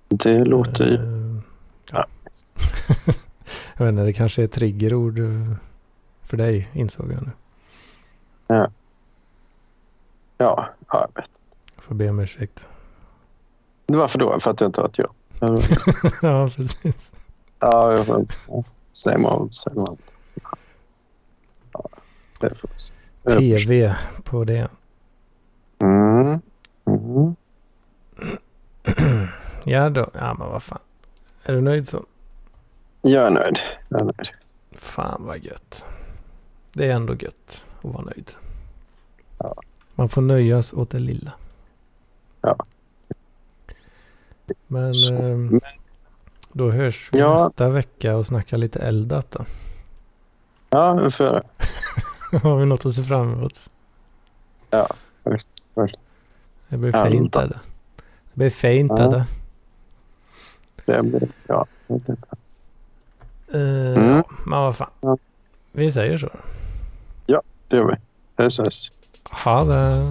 det låter ju... Eh, Jag vet inte, det kanske är triggerord eh, för dig insåg jag nu. Ja, ja, jag vet. Jag får be om ursäkt. Varför då? För att jag inte har ett jobb? Ja, ja, precis. Ja, jag får... ja, Same old, same old. Ja, det får vi se. TV på det. Mm. Mm. ja då, ja men vad fan. Är du nöjd så? Jag är nöjd. Jag är nöjd. Fan vad gött. Det är ändå gött att vara nöjd. Ja. Man får nöjas åt det lilla. Ja. Men men- då hörs vi Ja. nästa vecka och snackar lite eldat då. Ja, vi får göra det. Har vi något att se fram emot? Ja. Det blir fint det. Det blir fint Ja. det. Blir... Ja, det blir bra. Uh, Mm. ja, men vad fan. Ja. Vi säger så. Det gör vi. Så hej. Ha det.